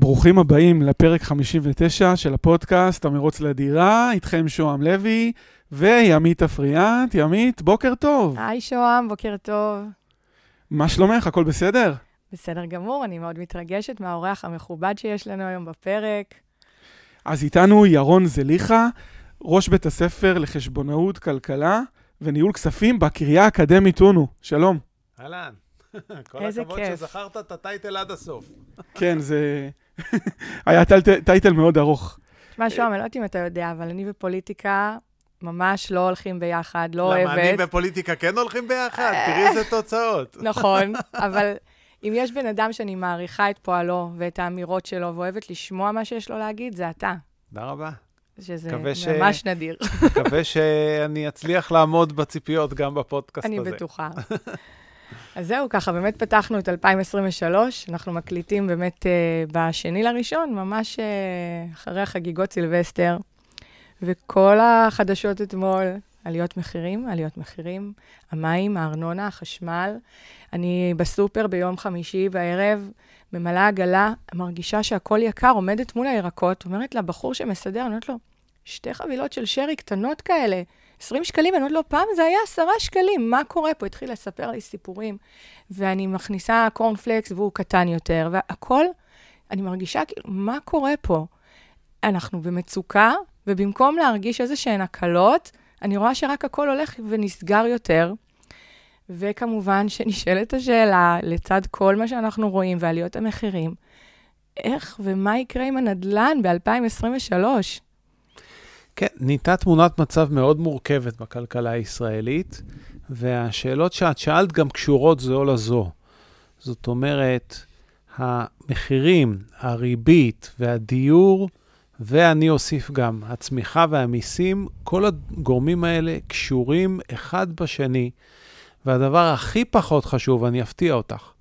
ברוכים הבאים לפרק 59 של הפודקאסט המרוץ לדירה, איתכם שוהם לוי וימית אפריאט. ימית, בוקר טוב. היי שוהם, בוקר טוב. מה שלומך? הכל בסדר? בסדר גמור, אני מאוד מתרגשת מהאורח המכובד שיש לנו היום בפרק. אז איתנו ירון זליכה, ראש בית הספר לחשבונאות, כלכלה וניהול כספים בקריה האקדמית אונו. שלום. אהלן. כל הכבוד כיף. שזכרת את הטייטל עד הסוף. כן, זה היה טייטל, טייטל מאוד ארוך. תשמע, שוהם, אני לא יודעת אם אתה יודע, אבל אני ופוליטיקה ממש לא הולכים ביחד, לא למה אני אוהבת. ופוליטיקה כן הולכים ביחד? תראי איזה תוצאות. נכון, אבל אם יש בן אדם שאני מעריכה את פועלו ואת האמירות שלו ואוהבת לשמוע מה שיש לו להגיד, זה אתה. תודה רבה. שזה מקווה ש- ממש נדיר, מקווה שאני אצליח לעמוד בציפיות גם בפודקאסט אני הזה. בטוחה. אז זהו, ככה, באמת פתחנו את 2023, אנחנו מקליטים באמת uh, בשני לראשון, ממש uh, אחרי החגיגות סילבסטר, וכל החדשות אתמול, עליות מחירים, עליות מחירים, המים, הארנונה, החשמל. אני בסופר ביום חמישי בערב, ממלאה עגלה, מרגישה שהכל יקר, עומדת מול הירקות, אומרת לבחור שמסדר, אני אומרת לו, שתי חבילות של שרי קטנות כאלה, 20 שקלים, אני אומרת לו, פעם זה היה 10 שקלים, מה קורה פה? התחיל לספר לי סיפורים, ואני מכניסה קורנפלקס והוא קטן יותר, והכל, אני מרגישה כאילו, מה קורה פה? אנחנו במצוקה, ובמקום להרגיש איזה שהן הקלות, אני רואה שרק הכל הולך ונסגר יותר. וכמובן שנשאלת השאלה, לצד כל מה שאנחנו רואים ועליות המחירים, איך ומה יקרה עם הנדל"ן ב-2023? כן, נהייתה תמונת מצב מאוד מורכבת בכלכלה הישראלית, והשאלות שאת שאלת גם קשורות זו לזו. זאת אומרת, המחירים, הריבית והדיור, ואני אוסיף גם, הצמיחה והמיסים, כל הגורמים האלה קשורים אחד בשני. והדבר הכי פחות חשוב, אני אפתיע אותך,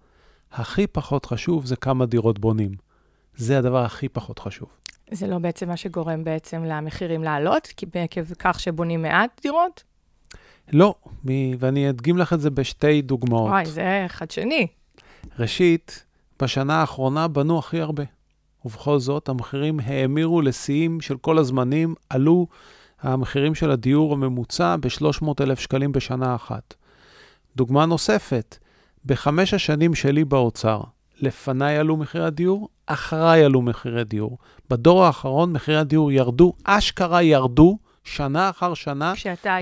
הכי פחות חשוב זה כמה דירות בונים. זה הדבר הכי פחות חשוב. זה לא בעצם מה שגורם בעצם למחירים לעלות, כי עקב כך שבונים מעט דירות? לא, ואני אדגים לך את זה בשתי דוגמאות. וואי, זה חדשני. ראשית, בשנה האחרונה בנו הכי הרבה. ובכל זאת, המחירים האמירו לשיאים של כל הזמנים, עלו המחירים של הדיור הממוצע ב-300,000 שקלים בשנה אחת. דוגמה נוספת, בחמש השנים שלי באוצר, לפניי עלו מחירי הדיור, אחריי עלו מחירי דיור. בדור האחרון מחירי הדיור ירדו, אשכרה ירדו, שנה אחר שנה,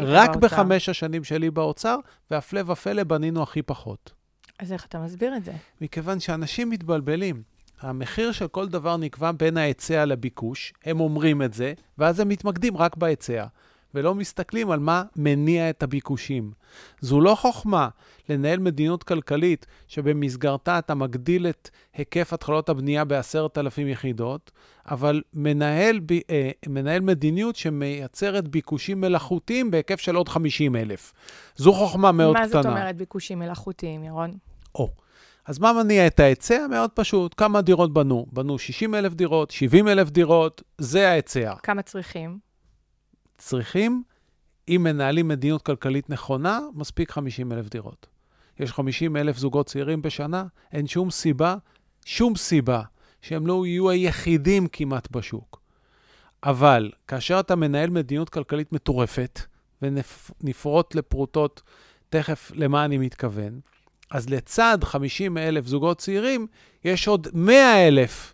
רק באוצר. בחמש השנים שלי באוצר, והפלא ופלא בנינו הכי פחות. אז איך אתה מסביר את זה? מכיוון שאנשים מתבלבלים. המחיר של כל דבר נקבע בין ההיצע לביקוש, הם אומרים את זה, ואז הם מתמקדים רק בהיצע, ולא מסתכלים על מה מניע את הביקושים. זו לא חוכמה לנהל מדיניות כלכלית שבמסגרתה אתה מגדיל את היקף התחלות הבנייה ב-10,000 יחידות, אבל מנהל, ב, אה, מנהל מדיניות שמייצרת ביקושים מלאכותיים בהיקף של עוד 50,000. זו חוכמה מאוד מה קטנה. זאת אומרת ביקושים מלאכותיים, ירון? או. אז מה מניע את ההיצע? מאוד פשוט. כמה דירות בנו? בנו 60 אלף דירות, 70 אלף דירות, זה ההיצע. כמה צריכים? צריכים, אם מנהלים מדיניות כלכלית נכונה, מספיק 50 אלף דירות. יש 50 אלף זוגות צעירים בשנה, אין שום סיבה, שום סיבה, שהם לא יהיו היחידים כמעט בשוק. אבל כאשר אתה מנהל מדיניות כלכלית מטורפת, ונפרוט לפרוטות תכף למה אני מתכוון, אז לצד 50 אלף זוגות צעירים, יש עוד 100 אלף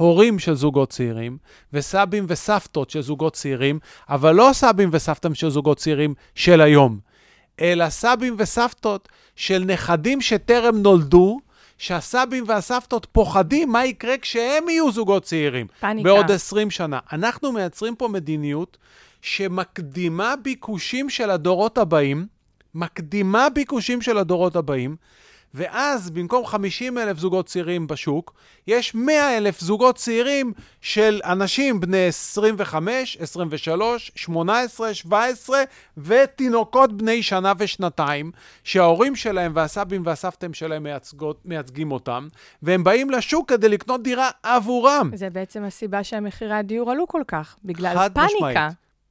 הורים של זוגות צעירים, וסבים וסבתות של זוגות צעירים, אבל לא סבים וסבתות של זוגות צעירים של היום, אלא סבים וסבתות של נכדים שטרם נולדו, שהסבים והסבתות פוחדים מה יקרה כשהם יהיו זוגות צעירים. פאניקה. בעוד 20 שנה. אנחנו מייצרים פה מדיניות שמקדימה ביקושים של הדורות הבאים, מקדימה ביקושים של הדורות הבאים, ואז במקום 50 אלף זוגות צעירים בשוק, יש 100 אלף זוגות צעירים של אנשים בני 25, 23, 18, 17 ותינוקות בני שנה ושנתיים, שההורים שלהם והסבים והסבתאים שלהם מייצגות, מייצגים אותם, והם באים לשוק כדי לקנות דירה עבורם. זה בעצם הסיבה שהמחירי הדיור עלו כל כך, בגלל חד פאניקה. משמעית.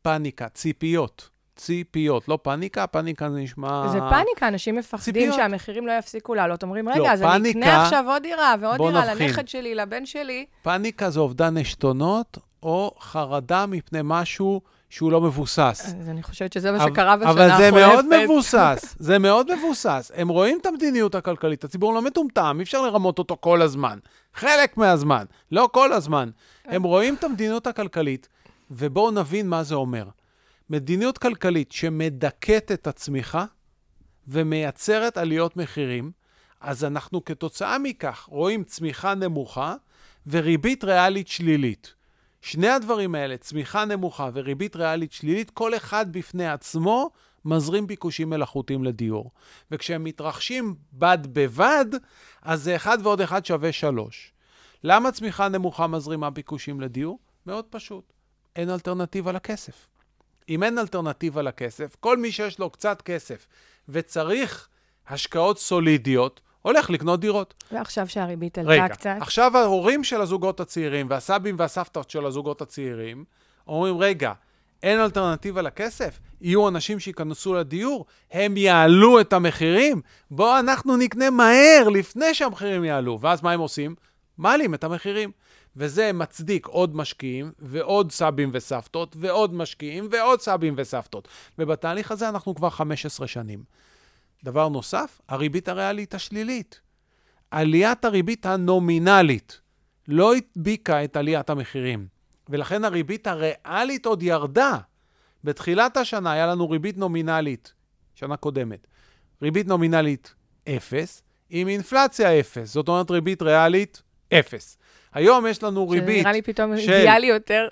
פאניקה, ציפיות. ציפיות, לא פאניקה, פאניקה זה נשמע... זה פאניקה, אנשים מפחדים ציפיות. שהמחירים לא יפסיקו לעלות. אומרים, לא, רגע, אז אני פאניקה- אקנה עכשיו עוד דירה ועוד דירה נבחין. לנכד שלי, לבן שלי. פאניקה זה אובדן עשתונות, או חרדה מפני משהו שהוא לא מבוסס. אז אני חושבת שזה מה אבל- שקרה בשנה אבל החולפת. זה מאוד מבוסס, זה מאוד מבוסס. הם רואים את המדיניות הכלכלית, הציבור לא מטומטם, אי אפשר לרמות אותו כל הזמן. חלק מהזמן, לא כל הזמן. הם רואים את המדיניות הכלכלית, ובואו נבין מה זה אומר. מדיניות כלכלית שמדכאת את הצמיחה ומייצרת עליות מחירים, אז אנחנו כתוצאה מכך רואים צמיחה נמוכה וריבית ריאלית שלילית. שני הדברים האלה, צמיחה נמוכה וריבית ריאלית שלילית, כל אחד בפני עצמו מזרים ביקושים מלאכותיים לדיור. וכשהם מתרחשים בד בבד, אז זה אחד ועוד אחד שווה שלוש. למה צמיחה נמוכה מזרימה ביקושים לדיור? מאוד פשוט, אין אלטרנטיבה לכסף. אם אין אלטרנטיבה לכסף, כל מי שיש לו קצת כסף וצריך השקעות סולידיות, הולך לקנות דירות. ועכשיו שהריבית עלתה רגע, קצת. עכשיו ההורים של הזוגות הצעירים והסבים והסבתות של הזוגות הצעירים אומרים, רגע, אין אלטרנטיבה לכסף? יהיו אנשים שייכנסו לדיור, הם יעלו את המחירים, בואו אנחנו נקנה מהר לפני שהמחירים יעלו. ואז מה הם עושים? מעלים את המחירים. וזה מצדיק עוד משקיעים, ועוד סבים וסבתות, ועוד משקיעים, ועוד סבים וסבתות. ובתהליך הזה אנחנו כבר 15 שנים. דבר נוסף, הריבית הריאלית השלילית. עליית הריבית הנומינלית לא הדביקה את עליית המחירים, ולכן הריבית הריאלית עוד ירדה. בתחילת השנה היה לנו ריבית נומינלית, שנה קודמת, ריבית נומינלית 0, עם אינפלציה 0, זאת אומרת ריבית ריאלית 0. היום יש לנו ריבית, נראה לי פתאום של- אידיאלי יותר.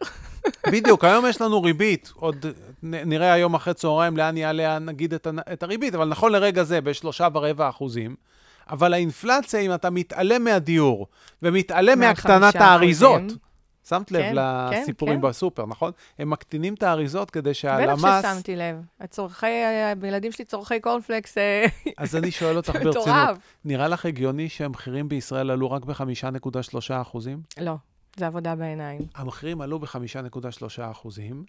בדיוק, היום יש לנו ריבית, עוד נראה היום אחרי צהריים לאן יעלה נגיד את, את הריבית, אבל נכון לרגע זה בשלושה ורבע אחוזים. אבל האינפלציה, אם אתה מתעלם מהדיור ומתעלם מהקטנת האריזות. שמת לב כן, לסיפורים כן. בסופר, נכון? הם מקטינים את האריזות כדי בטח שהלמ"ס... ששמתי לב. הצורכי, הילדים שלי צורכי קורנפלקס, אה, אז אני שואל אותך ברצינות. נראה לך הגיוני שהמחירים בישראל עלו רק ב-5.3 אחוזים? לא, זה עבודה בעיניים. המחירים עלו ב-5.3 אחוזים,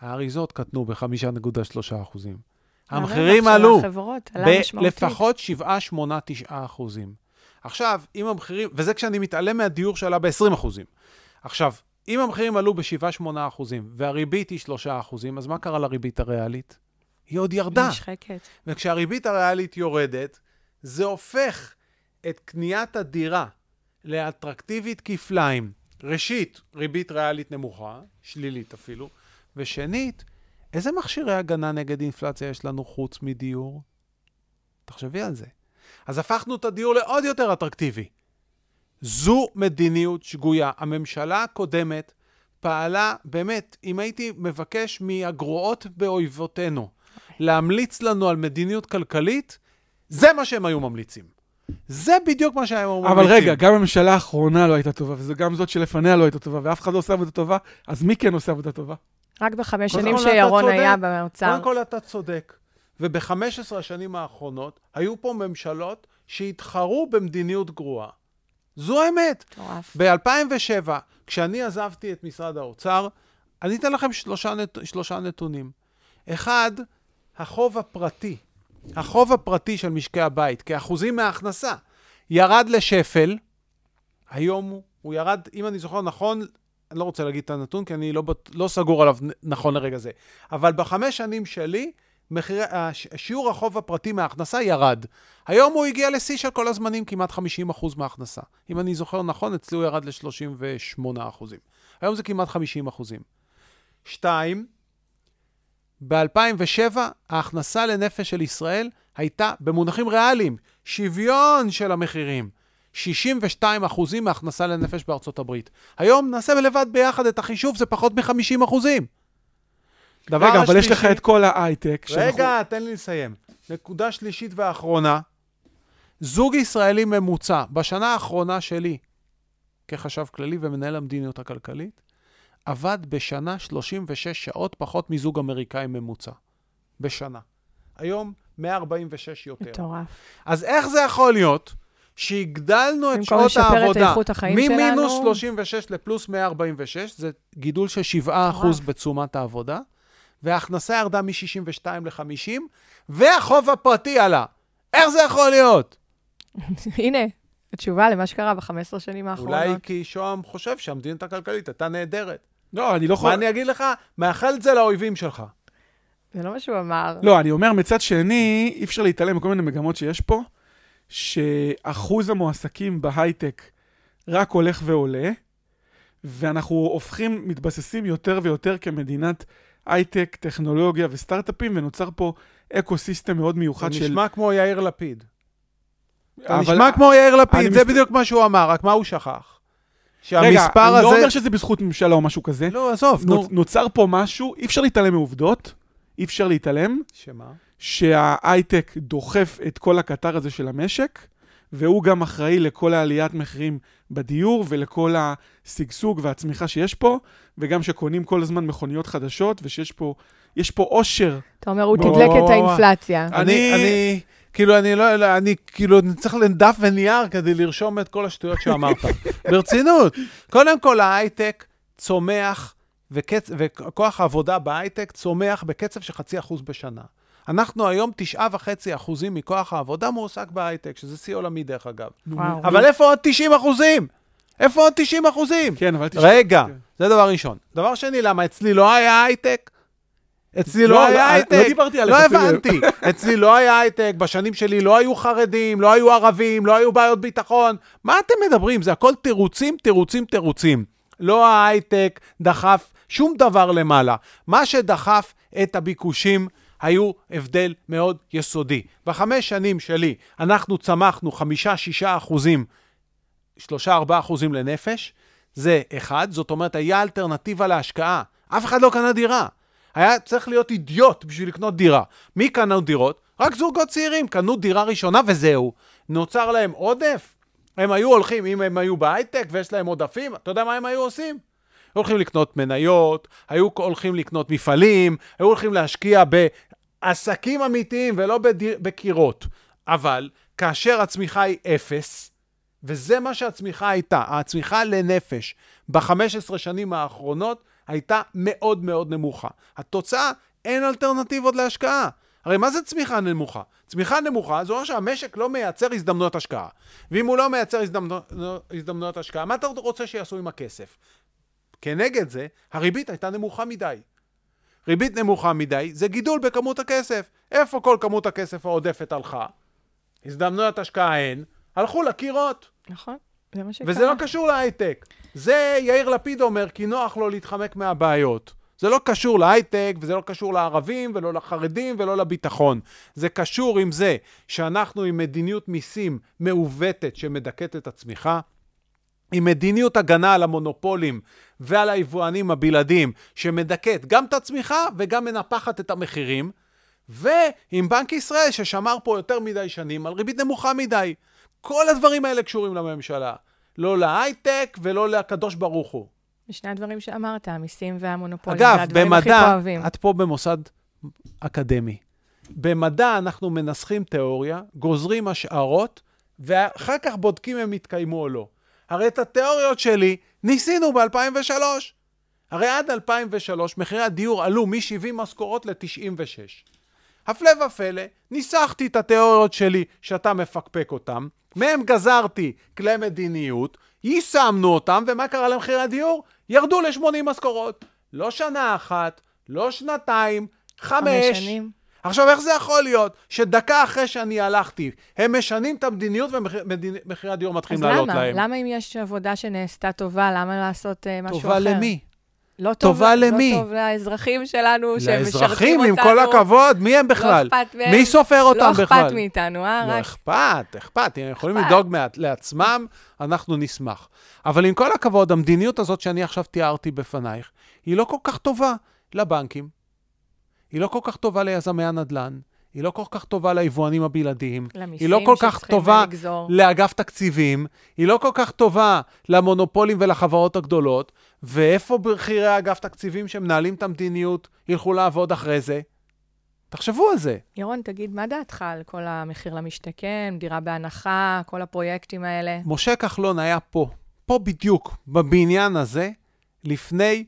האריזות קטנו ב-5.3 אחוזים. המחירים הרווח של עלו. בלפחות 7, 8, 9 אחוזים. עכשיו, אם המחירים, וזה כשאני מתעלם מהדיור שעלה ב-20 אחוזים. עכשיו, אם המחירים עלו ב-7, 8 אחוזים, והריבית היא 3 אחוזים, אז מה קרה לריבית הריאלית? היא עוד ירדה. נשחקת. וכשהריבית הריאלית יורדת, זה הופך את קניית הדירה לאטרקטיבית כפליים. ראשית, ריבית ריאלית נמוכה, שלילית אפילו, ושנית, איזה מכשירי הגנה נגד אינפלציה יש לנו חוץ מדיור? תחשבי על זה. אז הפכנו את הדיור לעוד יותר אטרקטיבי. זו מדיניות שגויה. הממשלה הקודמת פעלה, באמת, אם הייתי מבקש מהגרועות באויבותינו להמליץ לנו על מדיניות כלכלית, זה מה שהם היו ממליצים. זה בדיוק מה שהם היו ממליצים. אבל רגע, גם הממשלה האחרונה לא הייתה טובה, וגם זאת שלפניה לא הייתה טובה, ואף אחד לא עושה עבודה טובה, אז מי כן עושה עבודה טובה? רק בחמש שנים שירון. היה באוצר. קודם כל, אתה צודק. וב-15 השנים האחרונות היו פה ממשלות שהתחרו במדיניות גרועה. זו האמת. מטורף. ב-2007, כשאני עזבתי את משרד האוצר, אני אתן לכם שלושה, נת... שלושה נתונים. אחד, החוב הפרטי. החוב הפרטי של משקי הבית, כאחוזים מההכנסה, ירד לשפל. היום הוא, הוא ירד, אם אני זוכר נכון, אני לא רוצה להגיד את הנתון, כי אני לא, לא סגור עליו נכון לרגע זה. אבל בחמש שנים שלי, מחירי, הש, שיעור החוב הפרטי מההכנסה ירד. היום הוא הגיע לשיא של כל הזמנים, כמעט 50% מההכנסה. אם אני זוכר נכון, אצלי הוא ירד ל-38%. היום זה כמעט 50%. שתיים, ב-2007 ההכנסה לנפש של ישראל הייתה, במונחים ריאליים, שוויון של המחירים. 62 אחוזים מהכנסה לנפש בארצות הברית. היום נעשה לבד ביחד את החישוב, זה פחות מ-50 אחוזים. דבר רגע, אבל יש לך השלישי- את כל ההייטק. שאנחנו- רגע, תן לי לסיים. נקודה שלישית ואחרונה, זוג ישראלי ממוצע, בשנה האחרונה שלי, כחשב כללי ומנהל המדיניות הכלכלית, עבד בשנה 36 שעות פחות מזוג אמריקאי ממוצע. בשנה. היום 146 יותר. מטורף. אז איך זה יכול להיות שהגדלנו את שעות את העבודה החיים ממינוס שלנו? 36 לפלוס 146, זה גידול של 7% מטורף. בתשומת העבודה, וההכנסה ירדה מ-62 ל-50, והחוב הפרטי עלה. איך זה יכול להיות? הנה, התשובה למה שקרה ב-15 שנים האחרונות. אולי כי שוהם חושב שהמדיניות הכלכלית הייתה נהדרת. לא, אני לא יכול... מה אני אגיד לך? מאחל את זה לאויבים שלך. זה לא מה שהוא אמר. לא, אני אומר, מצד שני, אי אפשר להתעלם מכל מיני מגמות שיש פה, שאחוז המועסקים בהייטק רק הולך ועולה, ואנחנו הופכים, מתבססים יותר ויותר כמדינת הייטק, טכנולוגיה וסטארט-אפים, ונוצר פה ecosystem מאוד מיוחד זה של... נשמע כמו יאיר לפיד. זה אבל- נשמע כמו יאיר לפיד, זה מסת- בדיוק מה שהוא אמר, רק מה הוא שכח? רגע, שהמספר אני לא הזה... אומר שזה בזכות ממשלה או משהו כזה. לא, עזוב, נו. נוצ- נוצר פה משהו, אי אפשר להתעלם מעובדות, אי אפשר להתעלם, שמה? שההייטק דוחף את כל הקטר הזה של המשק, והוא גם אחראי לכל העליית מחירים בדיור ולכל השגשוג והצמיחה שיש פה, וגם שקונים כל הזמן מכוניות חדשות, ושיש פה, יש פה עושר. אתה אומר, הוא בוא, תדלק את. האינפלציה. אני- אני, כאילו, אני לא, לא, אני כאילו, אני צריך לדף ונייר כדי לרשום את כל השטויות שאמרת. ברצינות. קודם כל, ההייטק צומח, וקצ... וכוח העבודה בהייטק צומח בקצב של חצי אחוז בשנה. אנחנו היום תשעה וחצי אחוזים מכוח העבודה מועסק בהייטק, שזה שיא עולמי דרך אגב. וואו. אבל איפה עוד 90 אחוזים? איפה עוד 90 אחוזים? כן, אבל תשמע... רגע, כן. זה דבר ראשון. דבר שני, למה אצלי לא היה הייטק? אצלי לא, לא היה לא, הייטק. לא דיברתי עליך לא אפילו. הבנתי. אצלי לא היה הייטק, בשנים שלי לא היו חרדים, לא היו ערבים, לא היו בעיות ביטחון. מה אתם מדברים? זה הכל תירוצים, תירוצים, תירוצים. לא ההייטק דחף שום דבר למעלה. מה שדחף את הביקושים היו הבדל מאוד יסודי. בחמש שנים שלי אנחנו צמחנו חמישה, שישה אחוזים, שלושה, ארבעה אחוזים לנפש. זה אחד, זאת אומרת, היה אלטרנטיבה להשקעה. אף אחד לא קנה דירה. היה צריך להיות אידיוט בשביל לקנות דירה. מי קנו דירות? רק זוגות צעירים קנו דירה ראשונה וזהו. נוצר להם עודף. הם היו הולכים, אם הם היו בהייטק ויש להם עודפים, אתה יודע מה הם היו עושים? הולכים לקנות מניות, היו הולכים לקנות מפעלים, היו הולכים להשקיע בעסקים אמיתיים ולא בדיר, בקירות. אבל כאשר הצמיחה היא אפס, וזה מה שהצמיחה הייתה, הצמיחה לנפש ב-15 שנים האחרונות הייתה מאוד מאוד נמוכה. התוצאה, אין אלטרנטיבות להשקעה. הרי מה זה צמיחה נמוכה? צמיחה נמוכה זה אומר שהמשק לא מייצר הזדמנויות השקעה. ואם הוא לא מייצר הזדמנויות, הזדמנויות השקעה, מה אתה רוצה שיעשו עם הכסף? כנגד זה, הריבית הייתה נמוכה מדי. ריבית נמוכה מדי זה גידול בכמות הכסף. איפה כל כמות הכסף העודפת הלכה? הזדמנויות השקעה אין, הלכו לקירות. נכון, זה מה שקרה. וזה לא קשור להייטק. זה יאיר לפיד אומר, כי נוח לו להתחמק מהבעיות. זה לא קשור להייטק, וזה לא קשור לערבים, ולא לחרדים, ולא לביטחון. זה קשור עם זה שאנחנו עם מדיניות מיסים מעוותת שמדכאת את הצמיחה, עם מדיניות הגנה על המונופולים ועל היבואנים הבלעדיים, שמדכאת גם את הצמיחה וגם מנפחת את המחירים, ועם בנק ישראל, ששמר פה יותר מדי שנים על ריבית נמוכה מדי. כל הדברים האלה קשורים לממשלה. לא להייטק ולא לקדוש ברוך הוא. ושני הדברים שאמרת, המיסים והמונופולים, אגב, זה הדברים הכי במדע, כואבים. את פה במוסד אקדמי. במדע אנחנו מנסחים תיאוריה, גוזרים השערות, ואחר כך בודקים אם הם התקיימו או לא. הרי את התיאוריות שלי ניסינו ב-2003. הרי עד 2003 מחירי הדיור עלו מ-70 משכורות ל-96. הפלא ופלא, ניסחתי את התיאוריות שלי שאתה מפקפק אותן, מהם גזרתי כלי מדיניות, יישמנו אותם, ומה קרה למחירי הדיור? ירדו ל-80 משכורות. לא שנה אחת, לא שנתיים, חמש. חמש שנים. עכשיו, איך זה יכול להיות שדקה אחרי שאני הלכתי, הם משנים את המדיניות ומחירי הדיור מתחילים אז לעלות למה? להם? למה אם יש עבודה שנעשתה טובה, למה לעשות uh, משהו אחר? טובה למי? לא טוב, טובה למי? לא טוב לאזרחים שלנו, שהם משרתים לאזרחים, אותנו. עם כל הכבוד, מי הם בכלל? לא אכפת מהם. מי סופר אותם לא בכלל? אכפת מאיתנו, אה? לא רק אכפת, אכפת. אם הם יכולים. לדאוג לעצמם, אנחנו נשמח. אבל עם כל הכבוד, המדיניות הזאת שאני עכשיו תיארתי בפנייך, היא לא כל כך טובה לבנקים, היא לא כל כך טובה ליזמי הנדל"ן, היא לא כל כך טובה ליבואנים הבלעדיים, היא לא כל כך טובה לגזור. לאגף תקציבים, היא לא כל כך טובה למונופולים ולחברות הגדולות, ואיפה בכירי אגף תקציבים שמנהלים את המדיניות ילכו לעבוד אחרי זה? תחשבו על זה. ירון, תגיד, מה דעתך על כל המחיר למשתכן, דירה בהנחה, כל הפרויקטים האלה? משה כחלון היה פה, פה בדיוק, בבניין הזה, לפני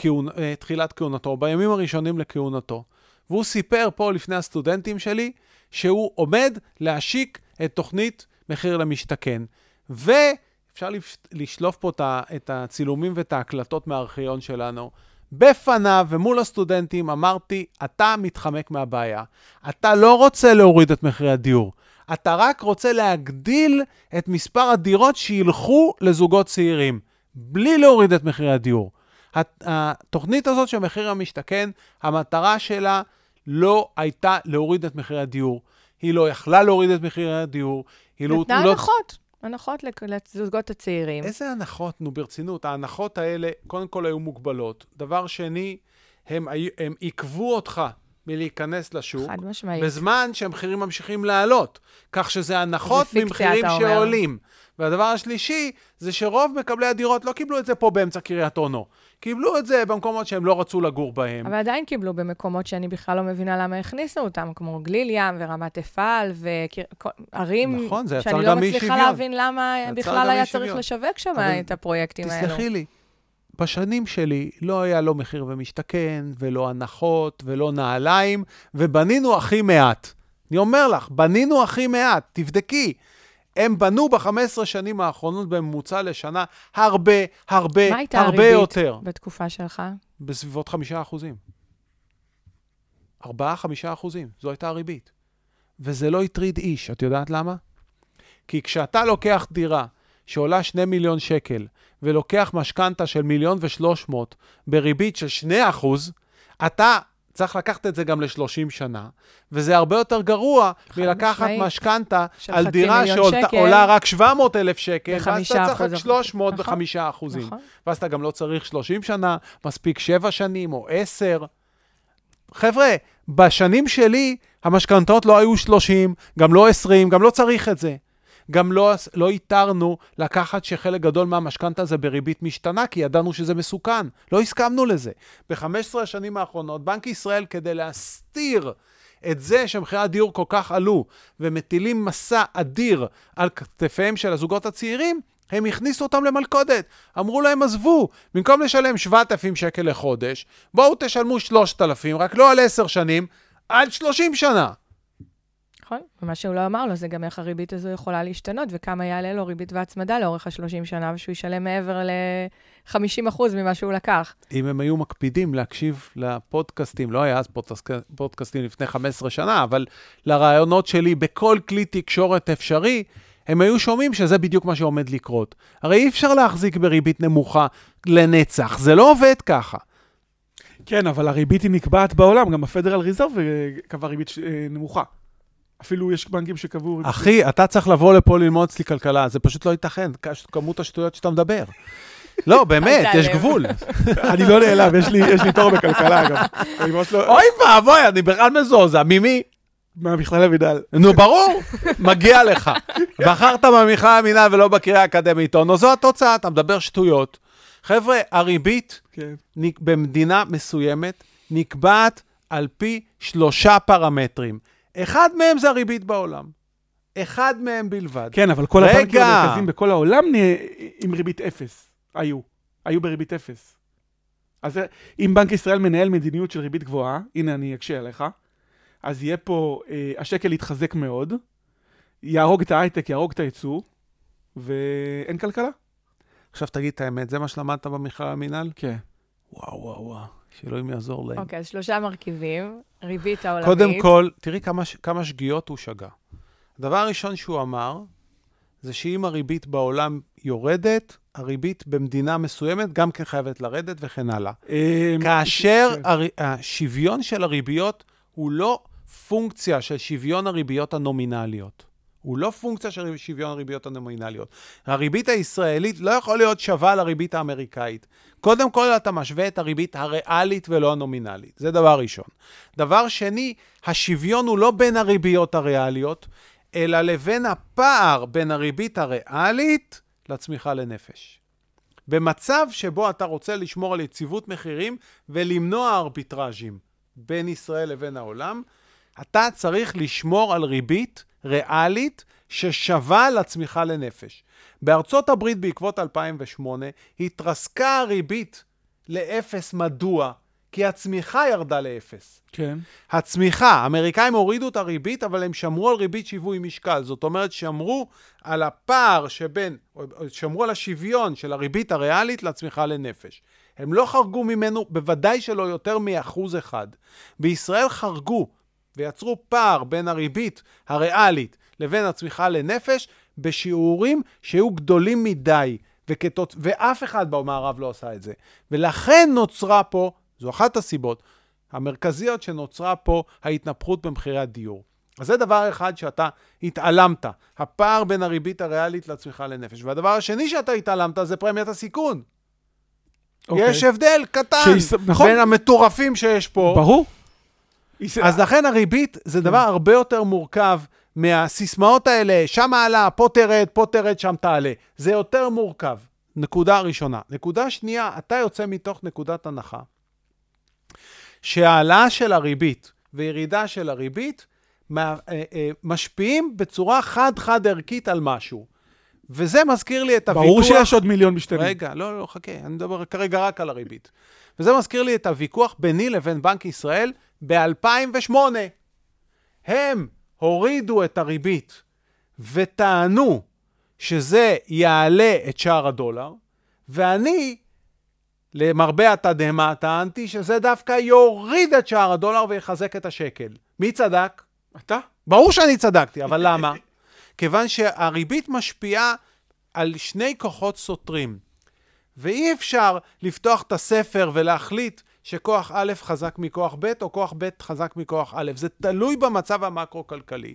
כהונ... אה, תחילת כהונתו, בימים הראשונים לכהונתו. והוא סיפר פה לפני הסטודנטים שלי שהוא עומד להשיק את תוכנית מחיר למשתכן. ואפשר לשלוף פה את הצילומים ואת ההקלטות מהארכיון שלנו. בפניו ומול הסטודנטים אמרתי, אתה מתחמק מהבעיה. אתה לא רוצה להוריד את מחירי הדיור. אתה רק רוצה להגדיל את מספר הדירות שילכו לזוגות צעירים, בלי להוריד את מחירי הדיור. התוכנית הזאת של מחיר המשתכן, המטרה שלה לא הייתה להוריד את מחירי הדיור. היא לא יכלה להוריד את מחירי הדיור. היא לא... נתנה הנחות. הנחות לזוגות הצעירים. איזה הנחות? נו, ברצינות. ההנחות האלה, קודם כל היו מוגבלות. דבר שני, הם, הם עיכבו אותך מלהיכנס לשוק, חד משמעית. בזמן שהמחירים ממשיכים לעלות. כך שזה הנחות ממחירים שעולים. והדבר השלישי, זה שרוב מקבלי הדירות לא קיבלו את זה פה באמצע קריית אונו. קיבלו את זה במקומות שהם לא רצו לגור בהם. אבל עדיין קיבלו במקומות שאני בכלל לא מבינה למה הכניסו אותם, כמו גליל ים ורמת אפעל וערים, נכון, זה שאני לא מצליחה להבין למה בכלל היה צריך לשווק שם את הפרויקטים האלו. תסלחי לי, בשנים שלי לא היה לא מחיר ומשתכן, ולא הנחות, ולא נעליים, ובנינו הכי מעט. אני אומר לך, בנינו הכי מעט, תבדקי. הם בנו ב-15 שנים האחרונות בממוצע לשנה הרבה, הרבה, הרבה יותר. מה הייתה הריבית בתקופה שלך? בסביבות 5 אחוזים. 4-5 אחוזים, זו הייתה הריבית. וזה לא הטריד איש, את יודעת למה? כי כשאתה לוקח דירה שעולה 2 מיליון שקל, ולוקח משכנתה של מיליון ושלוש מאות בריבית של 2 אחוז, אתה צריך לקחת את זה גם ל-30 שנה, וזה הרבה יותר גרוע מלקחת משכנתה על דירה שעולה רק 700 אלף שקל, ואז אתה צריך רק 300 נכון, אחוזים. נכון. ואז אתה גם לא צריך 30 שנה, מספיק 7 שנים או 10. חבר'ה, בשנים שלי המשכנתאות לא היו 30, גם לא 20, גם לא צריך את זה. גם לא, לא איתרנו לקחת שחלק גדול מהמשכנתה זה בריבית משתנה, כי ידענו שזה מסוכן. לא הסכמנו לזה. ב-15 השנים האחרונות, בנק ישראל, כדי להסתיר את זה שמחירי הדיור כל כך עלו, ומטילים מסע אדיר על כתפיהם של הזוגות הצעירים, הם הכניסו אותם למלכודת. אמרו להם, עזבו, במקום לשלם 7,000 שקל לחודש, בואו תשלמו 3,000, רק לא על 10 שנים, על 30 שנה. נכון, ומה שהוא לא אמר לו זה גם איך הריבית הזו יכולה להשתנות, וכמה יעלה לו ריבית והצמדה לאורך ה-30 שנה, ושהוא ישלם מעבר ל-50% ממה שהוא לקח. אם הם היו מקפידים להקשיב לפודקאסטים, לא היה אז פודקאסט, פודקאסטים לפני 15 שנה, אבל לרעיונות שלי בכל כלי תקשורת אפשרי, הם היו שומעים שזה בדיוק מה שעומד לקרות. הרי אי אפשר להחזיק בריבית נמוכה לנצח, זה לא עובד ככה. כן, אבל הריבית היא נקבעת בעולם, גם הפדרל ריזרב קבע ריבית אה, נמוכה. אפילו יש בנקים שקבעו... אחי, אתה צריך לבוא לפה ללמוד אצלי כלכלה, זה פשוט לא ייתכן, כמות השטויות שאתה מדבר. לא, באמת, יש גבול. אני לא נעלב, יש לי תור בכלכלה, אגב. לא- אוי ואבוי, אני בכלל מזועזע. ממי? מהמכללה המינהל. נו, ברור, מגיע לך. בחרת במכללה המינהל ולא בקריאה האקדמית, נו, זו התוצאה, אתה מדבר שטויות. חבר'ה, הריבית כן. במדינה מסוימת נקבעת על פי שלושה פרמטרים. אחד מהם זה הריבית בעולם. אחד מהם בלבד. כן, אבל כל רגע. הבנקים המרכזיים בכל העולם נהיה עם ריבית אפס. היו. היו בריבית אפס. אז אם בנק ישראל מנהל מדיניות של ריבית גבוהה, הנה אני אקשה עליך, אז יהיה פה, אה, השקל יתחזק מאוד, יהרוג את ההייטק, יהרוג את הייצוא, ואין כלכלה. עכשיו תגיד את האמת, זה מה שלמדת במכלל המינהל? כן. וואו, וואו, וואו. שאלוהים יעזור להם. אוקיי, אז שלושה מרכיבים, ריבית העולמית. קודם כל, תראי כמה, כמה שגיאות הוא שגה. הדבר הראשון שהוא אמר, זה שאם הריבית בעולם יורדת, הריבית במדינה מסוימת גם כן חייבת לרדת וכן הלאה. אמ, כאשר כן. הר... השוויון של הריביות הוא לא פונקציה של שוויון הריביות הנומינליות. הוא לא פונקציה של שוויון הריביות הנומינליות. הריבית הישראלית לא יכול להיות שווה לריבית האמריקאית. קודם כל, אתה משווה את הריבית הריאלית ולא הנומינלית. זה דבר ראשון. דבר שני, השוויון הוא לא בין הריביות הריאליות, אלא לבין הפער בין הריבית הריאלית לצמיחה לנפש. במצב שבו אתה רוצה לשמור על יציבות מחירים ולמנוע ארביטראז'ים בין ישראל לבין העולם, אתה צריך לשמור על ריבית ריאלית ששווה לצמיחה לנפש. בארצות הברית בעקבות 2008 התרסקה הריבית לאפס. מדוע? כי הצמיחה ירדה לאפס. כן. הצמיחה, האמריקאים הורידו את הריבית, אבל הם שמרו על ריבית שיווי משקל. זאת אומרת, שמרו על הפער שבין, שמרו על השוויון של הריבית הריאלית לצמיחה לנפש. הם לא חרגו ממנו, בוודאי שלא יותר מאחוז אחד. בישראל חרגו ויצרו פער בין הריבית הריאלית לבין הצמיחה לנפש בשיעורים שהיו גדולים מדי, וכתות... ואף אחד במערב לא עשה את זה. ולכן נוצרה פה, זו אחת הסיבות המרכזיות שנוצרה פה ההתנפחות במחירי הדיור. אז זה דבר אחד שאתה התעלמת, הפער בין הריבית הריאלית לצמיחה לנפש. והדבר השני שאתה התעלמת זה פרמיית הסיכון. אוקיי. יש הבדל קטן שיש- נכון. בין המטורפים שיש פה. ברור. אז לכן הריבית זה דבר הרבה יותר מורכב מהסיסמאות האלה, שם עלה, פה תרד, פה תרד, שם תעלה. זה יותר מורכב. נקודה ראשונה. נקודה שנייה, אתה יוצא מתוך נקודת הנחה שהעלאה של הריבית וירידה של הריבית אה, אה, משפיעים בצורה חד-חד ערכית על משהו. וזה מזכיר לי את הוויכוח... ברור שיש עוד מיליון משתנים. רגע, לא, לא, חכה, אני מדבר כרגע רק על הריבית. וזה מזכיר לי את הוויכוח ביני לבין בנק ישראל ב-2008. הם הורידו את הריבית וטענו שזה יעלה את שער הדולר, ואני, למרבה התדהמה, טענתי שזה דווקא יוריד את שער הדולר ויחזק את השקל. מי צדק? אתה? ברור שאני צדקתי, אבל למה? כיוון שהריבית משפיעה על שני כוחות סותרים, ואי אפשר לפתוח את הספר ולהחליט שכוח א' חזק מכוח ב', או כוח ב' חזק מכוח א'. זה תלוי במצב המקרו-כלכלי.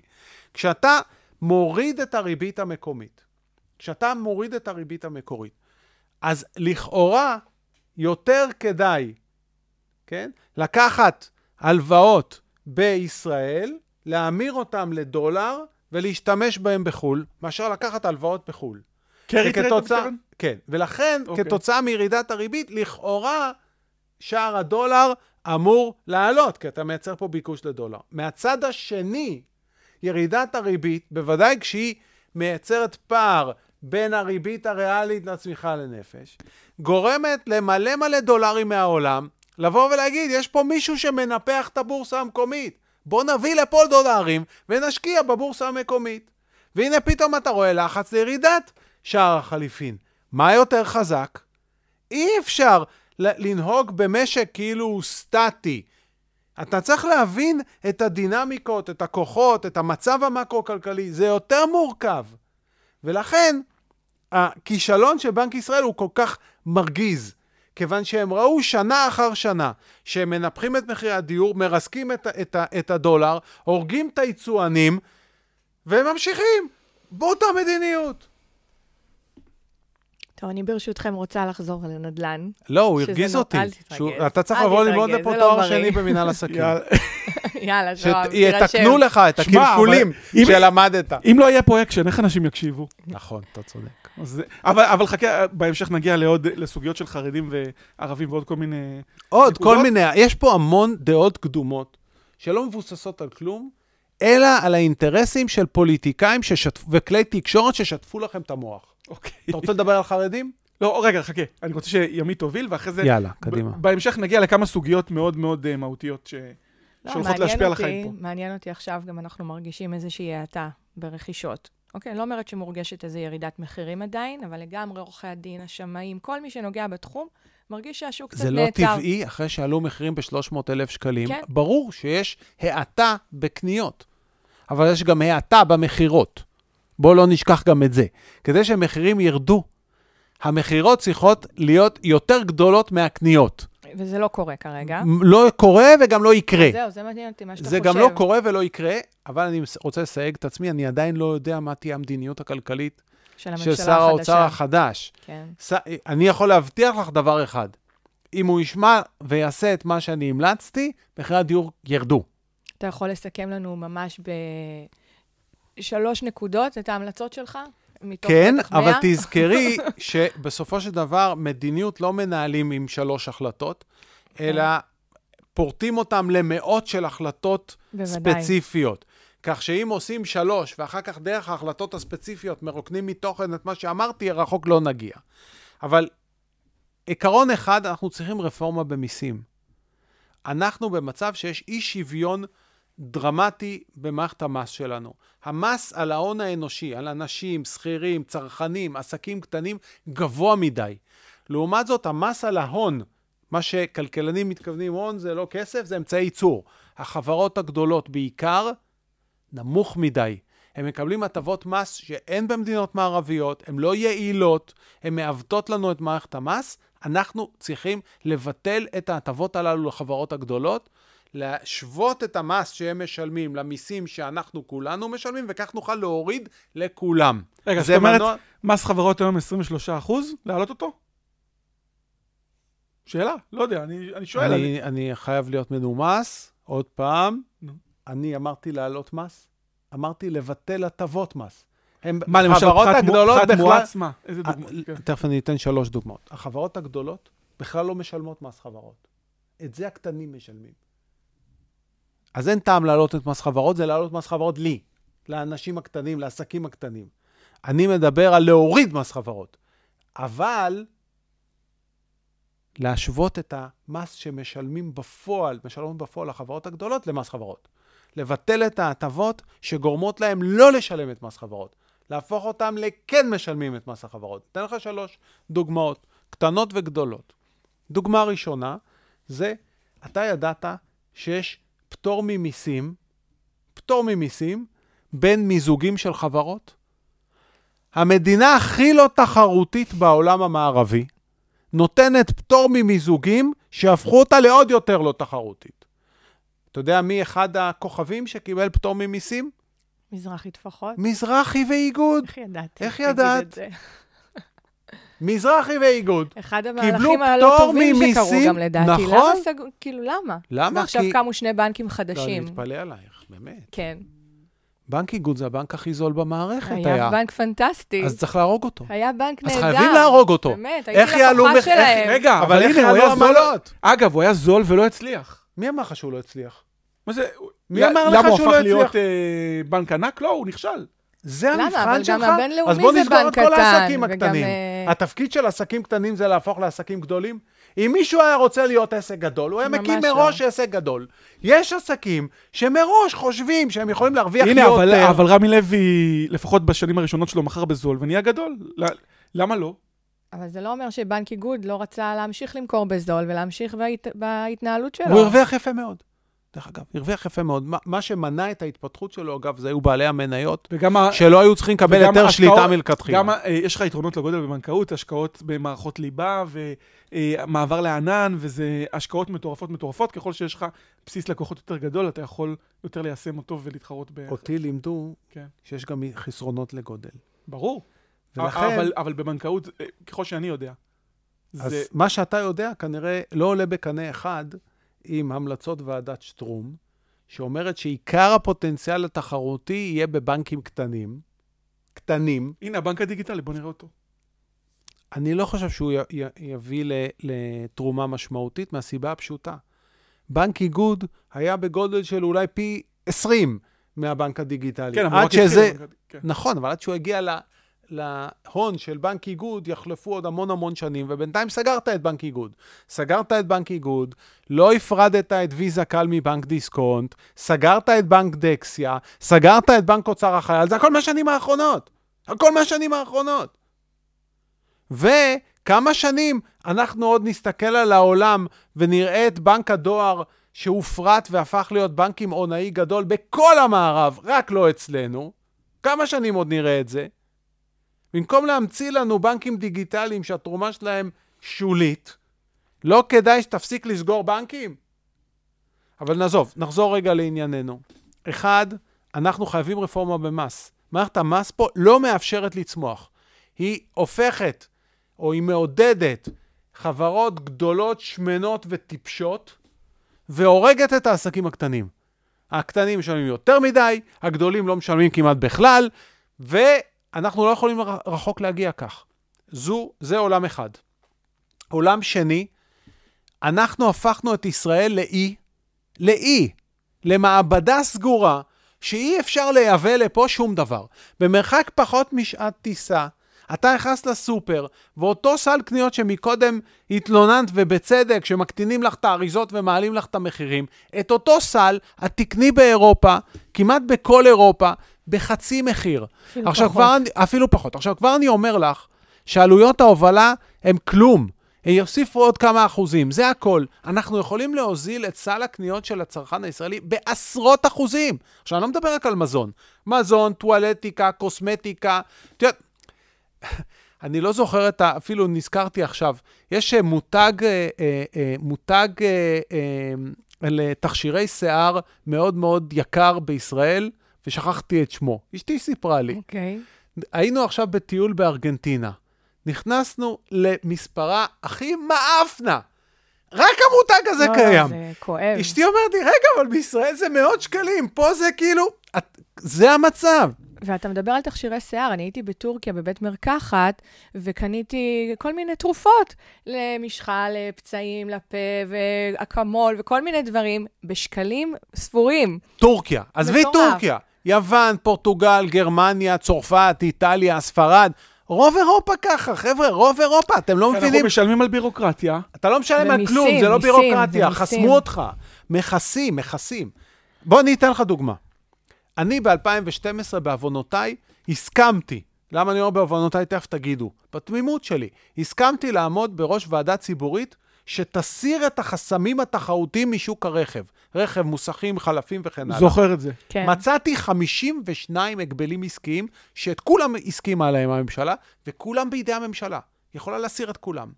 כשאתה מוריד את הריבית המקומית, כשאתה מוריד את הריבית המקורית, אז לכאורה יותר כדאי, כן? לקחת הלוואות בישראל, להמיר אותם לדולר ולהשתמש בהם בחו"ל, מאשר לקחת הלוואות בחו"ל. carry trade, מתכוון? כן, ולכן, okay. אוקיי. כתוצאה מירידת הריבית, לכאורה שער הדולר אמור לעלות, כי אתה מייצר פה ביקוש לדולר. מהצד השני, ירידת הריבית, בוודאי כשהיא מייצרת פער בין הריבית הריאלית לצמיחה לנפש, גורמת למלא מלא דולרים מהעולם, לבוא ולהגיד, יש פה מישהו שמנפח את הבורסה המקומית. בוא נביא לפה דולרים ונשקיע בבורסה המקומית. והנה פתאום אתה רואה לחץ לירידת שער החליפין. מה יותר חזק? אי אפשר לנהוג במשק כאילו הוא סטטי. אתה צריך להבין את הדינמיקות, את הכוחות, את המצב המקרו-כלכלי. זה יותר מורכב. ולכן, הכישלון של בנק ישראל הוא כל כך מרגיז. כיוון שהם ראו שנה אחר שנה שהם מנפחים את מחירי הדיור, מרסקים את, את, את הדולר, הורגים את היצואנים, והם ממשיכים באותה מדיניות. טוב, אני ברשותכם רוצה לחזור לנדל"ן. לא, הוא הרגיז לא- אותי. אל תתרגז. שהוא- אתה צריך לבוא ללמוד זה לפה לא תואר. שני במנהל עסקים. יאללה. שוהם, שיתקנו לך את הקלקולים שלמדת. אם לא יהיה פה אקשן, איך אנשים יקשיבו? נכון, אתה צודק. אבל אבל חכה, בהמשך נגיע לעוד, לסוגיות של חרדים וערבים ועוד כל מיני... עוד? כל מיני, יש פה המון דעות קדומות שלא מבוססות על כלום, אלא על האינטרסים של פוליטיקאים. וכלי תקשורת ששטפו לכם את המוח. אוקיי. אתה רוצה לדבר על חרדים? לא, רגע, חכה. אני רוצה שימית תוביל, ואחרי זה... יאללה, קדימה. בהמשך נגיע לכמה סוגיות מאוד מאוד אה, מהותיות ש... לא, שהולכות להשפיע על החיים פה. מעניין אותי עכשיו, גם אנחנו מרגישים איזושהי האטה ברכישות. אוקיי, אני לא אומרת שמורגשת איזו ירידת מחירים עדיין, אבל לגמרי עורכי הדין, השמאים, כל מי שנוגע בתחום, מרגיש שהשוק קצת זה לא נעצר. טבעי, אחרי שעלו מחירים ב-300 אלף שקלים. כן. ברור שיש האטה בקניות, אבל יש גם האטה במכירות. בואו לא נשכח גם את זה. כדי שמחירים ירדו, המכירות צריכות להיות יותר גדולות מהקניות. וזה לא קורה כרגע. לא קורה וגם לא יקרה. זהו, זה מעניין אותי מה שאתה זה חושב. גם לא קורה ולא יקרה, אבל אני רוצה לסייג את עצמי, אני עדיין לא יודע מה תהיה המדיניות הכלכלית של של שר האוצר. החדש. כן. ס... אני יכול להבטיח לך דבר אחד, אם הוא ישמע ויעשה את מה שאני המלצתי, מחירי הדיור ירדו. אתה יכול לסכם לנו ממש בשלוש נקודות את ההמלצות שלך? כן, אבל? תזכרי שבסופו של דבר מדיניות לא מנהלים עם שלוש החלטות, אלא פורטים אותם למאות של החלטות בוודאי. ספציפיות. כך שאם עושים שלוש, ואחר כך דרך ההחלטות הספציפיות מרוקנים מתוכן את מה שאמרתי, רחוק לא נגיע. אבל עיקרון אחד, אנחנו צריכים רפורמה במיסים. אנחנו במצב שיש אי שוויון דרמטי במערכת המס שלנו. המס על ההון האנושי, על אנשים, שכירים, צרכנים, עסקים קטנים, גבוה מדי. לעומת זאת, המס על ההון, מה שכלכלנים מתכוונים הון זה לא כסף, זה אמצעי ייצור. החברות הגדולות בעיקר, נמוך מדי. הם מקבלים הטבות מס שאין במדינות מערביות, הן לא יעילות, הן מעוותות לנו את מערכת המס. אנחנו צריכים לבטל את ההטבות הללו לחברות הגדולות, להשוות את המס שהם משלמים למיסים שאנחנו כולנו משלמים, וכך נוכל להוריד לכולם. רגע, זאת אומרת, מנוע- מס חברות היום 23 אחוז, להעלות אותו? שאלה, לא יודע, אני, אני שואל. אני... אני, אני חייב להיות מנומס, עוד פעם, נו. אני אמרתי להעלות מס, אמרתי לבטל הטבות מס. הם, מה, למשל, פחת, בכלל- מואץ, מה? איזה אה, דוגמא? כן. תכף אני אתן שלוש דוגמאות. החברות הגדולות בכלל לא משלמות מס חברות. את זה הקטנים משלמים. אז אין טעם להעלות את מס חברות, זה להעלות מס חברות לי, לאנשים הקטנים, לעסקים הקטנים. אני מדבר על להוריד מס חברות. אבל להשוות את המס שמשלמים בפועל, משלמות בפועל החברות הגדולות למס חברות. לבטל את ההטבות שגורמות להם לא לשלם את מס חברות. להפוך אותם לכן משלמים את מס החברות. אתן לך שלוש דוגמאות, קטנות וגדולות. דוגמה ראשונה זה, אתה ידעת שיש פטור ממיסים, פטור ממיסים, בין מיזוגים של חברות? המדינה הכי לא תחרותית בעולם המערבי נותנת פטור ממיזוגים שהפכו אותה לעוד יותר לא תחרותית. אתה יודע מי אחד הכוכבים שקיבל פטור ממיסים? מזרחי טפחות? מזרחי ואיגוד. איך ידעתי? איך ידעת? מזרחי ואיגוד. אחד המהלכים הלא טובים שקרו גם לדעתי. נכון. למה סגרו? כאילו, למה? למה? ועכשיו כי- קמו שני בנקים לא, אני חדשים. מתפלא עלייך, באמת. כן. בנק איגוד זה הבנק הכי זול במערכת היה היה. בנק פנטסטי. אז צריך להרוג אותו. היה בנק אז נהדר. חייבים להרוג אותו. באמת, איך הייתי לקוחה שלהם. רגע, אבל הנה, הוא היה זול. עמלות? אגב, הוא היה זול ולא הצליח. מי אמר לך שהוא לא הצליח? מה זה? מי ל- אמר לך למה הוא שהוא הפך לא להיות הצליח? אה, בנק ענק? לא, הוא נכשל. זה למה? המבחן אבל שלך? גם הבינלאומי אז בוא זה נסגור את בנק כל קטן, העסקים וגם, הקטנים. אה, התפקיד של עסקים קטנים זה להפוך לעסקים גדולים? אם מישהו היה רוצה להיות עסק גדול, הוא היה מקים לא. מראש עסק גדול. יש עסקים שמראש חושבים שהם יכולים להרוויח הנה, יותר. אבל, אבל רמי לוי, לפחות בשנים הראשונות שלו, מכר בזול ונהיה גדול. למה לא? אבל זה לא אומר שבנק איגוד לא רצה להמשיך למכור בזול ולהמשיך בהת... בהתנהלות שלו. הוא הרוויח יפה מאוד. דרך אגב, הרוויח יפה מאוד. מה, מה שמנע את ההתפתחות שלו, אגב, זה היו בעלי המניות, שלא היו צריכים לקבל היתר שליטה מלכתחילה. גם, אה, יש לך יתרונות לגודל בבנקאות, השקעות במערכות ליבה ומעבר לענן, וזה השקעות מטורפות מטורפות. ככל שיש לך בסיס לקוחות יותר גדול, אתה יכול יותר ליישם אותו ולהתחרות ב... אותי לימדו כן. שיש גם חסרונות לגודל. ברור. ולכן, אבל, אבל בבנקאות, אה, ככל שאני יודע, אז זה... מה שאתה יודע כנראה לא עולה בקנה אחד עם המלצות ועדת שטרום, שאומרת שעיקר הפוטנציאל התחרותי יהיה בבנקים קטנים. קטנים. הנה, הבנק הדיגיטלי, בוא נראה אותו. אני לא חושב שהוא י- י- יביא לתרומה משמעותית מהסיבה הפשוטה. בנק איגוד היה בגודל של אולי פי 20 מהבנק הדיגיטלי. כן, אבל רק התחיל שזה... הבנק- כן. נכון, אבל עד שהוא הגיע ל... להון של בנק איגוד יחלפו עוד המון המון שנים, ובינתיים סגרת את בנק איגוד. סגרת את בנק איגוד, לא הפרדת את ויזה קל מבנק דיסקונט, סגרת את בנק דקסיה, סגרת את בנק אוצר החייל, זה הכל מהשנים האחרונות. הכל מהשנים האחרונות. וכמה שנים אנחנו עוד נסתכל על העולם ונראה את בנק הדואר שהופרט והפך להיות בנק קמעונאי גדול בכל המערב, רק לא אצלנו. כמה שנים עוד נראה את זה? במקום להמציא לנו בנקים דיגיטליים שהתרומה שלהם שולית, לא כדאי שתפסיק לסגור בנקים? אבל נעזוב, נחזור רגע לענייננו. אחד, אנחנו חייבים רפורמה במס. מערכת המס פה לא מאפשרת לצמוח. היא הופכת, או היא מעודדת, חברות גדולות, שמנות וטיפשות, והורגת את העסקים הקטנים. הקטנים משלמים יותר מדי, הגדולים לא משלמים כמעט בכלל, ואנחנו לא יכולים רחוק להגיע כך. זו, זה עולם אחד. עולם שני, אנחנו הפכנו את ישראל לאי, לאי, למעבדה סגורה, שאי אפשר לייבא לפה שום דבר. במרחק פחות משעת טיסה, אתה נכנס לסופר, ואותו סל קניות שמקודם התלוננת, ובצדק, שמקטינים לך את האריזות ומעלים לך את המחירים, את אותו סל את תקני באירופה, כמעט בכל אירופה, בחצי מחיר. אפילו עכשיו פחות. כבר, אני- אפילו פחות. עכשיו כבר אני אומר לך, שעלויות ההובלה הם כלום. יוסיפו עוד כמה אחוזים, זה הכל. אנחנו יכולים להוזיל את סל הקניות של הצרכן הישראלי בעשרות אחוזים. עכשיו, אני לא מדבר רק על מזון. מזון, טואלטיקה, קוסמטיקה. את יודעת, אני לא זוכר את ה... אפילו נזכרתי עכשיו, יש אה, מותג, אה, אה, מותג לתכשירי שיער מאוד מאוד יקר בישראל, ושכחתי את שמו. אשתי סיפרה לי. אוקיי. היינו עכשיו בטיול בארגנטינה. נכנסנו למספרה הכי מאפנה. רק המותג הזה לא, קיים. זה כואב. אשתי אומרת לי, רגע, אבל בישראל זה מאות שקלים, פה זה כאילו... את, זה המצב. ואתה מדבר על תכשירי שיער, אני הייתי בטורקיה בבית מרקחת, וקניתי כל מיני תרופות למשחה, לפצעים, לפה, ואקמול, וכל מיני דברים, בשקלים ספורים. טורקיה. עזבי. טורקיה. יוון, פורטוגל, גרמניה, צרפת, איטליה, ספרד. רוב אירופה ככה, חבר'ה, רוב אירופה, אתם לא מבינים. אנחנו משלמים על בירוקרטיה. אתה לא משלם על כלום, זה לא מיסים, בירוקרטיה, ומיסים. חסמו אותך. מכסים, מכסים. בוא אני אתן לך דוגמה. אני ב-2012, בעוונותיי, הסכמתי, למה אני אומר בעוונותיי? תכף תגידו. בתמימות שלי, הסכמתי לעמוד בראש ועדה ציבורית שתסיר את החסמים התחרותיים משוק הרכב. רכב, מוסכים, חלפים וכן הלאה. זוכר את זה. כן. מצאתי 52 הגבלים עסקיים, שאת כולם הסכימה עליהם הממשלה, וכולם בידי הממשלה. יכולה להסיר את כולם.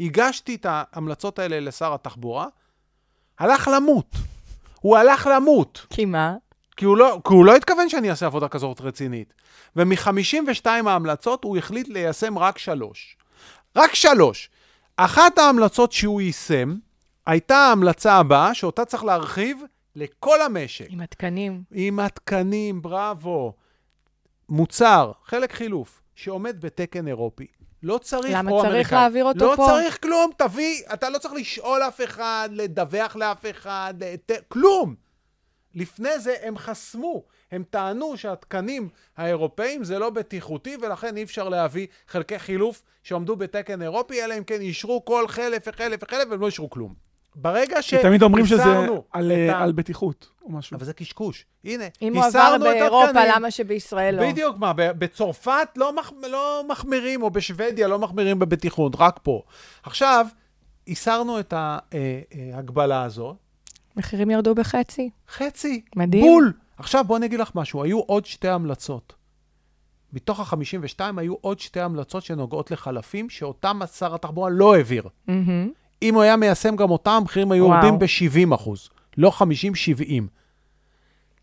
הגשתי את ההמלצות האלה לשר התחבורה, הלך למות. הוא הלך למות, כי מה? כי הוא לא, כי הוא לא התכוון שאני אעשה עבודה כזאת רצינית. ומ-52 ההמלצות הוא החליט ליישם רק שלוש. רק שלוש. אחת ההמלצות שהוא יישם, הייתה ההמלצה הבאה, שאותה צריך להרחיב לכל המשק. עם התקנים. עם התקנים, בראבו. מוצר, חלק חילוף, שעומד בתקן אירופי. לא צריך, למה צריך אמריקאי. להעביר אותו לא פה? צריך כלום, תביא, אתה לא צריך לשאול אף אחד, לדווח לאף אחד, לת... כלום. לפני זה הם חסמו, הם טענו שהתקנים האירופאים זה לא בטיחותי, ולכן אי אפשר להביא חלקי חילוף שעמדו בתקן אירופי, אלא אם כן אישרו כל חלף וחלף וחלף, והם לא אישרו כלום. ברגע כי תמיד אומרים שזה על, את אה, ה- על בטיחות או משהו. אבל זה קשקוש. הנה, אם הוא עבר את באירופה, התקנים. למה שבישראל לא? בדיוק, מה, בצרפת לא, מח, לא מחמירים, או בשוודיה לא מחמירים בבטיחות, רק פה. עכשיו, הסרנו את ההגבלה הזו, מחירים ירדו בחצי. חצי, מדהים. בול. עכשיו בוא אני אגיד לך משהו, היו עוד שתי המלצות. מתוך ה-52 היו עוד שתי המלצות שנוגעות לחלפים, שאותם שר התחבורה לא העביר. מהמם. אם הוא היה מיישם גם אותם, המחירים היו. יורדים ב-70 אחוז, לא 50-70.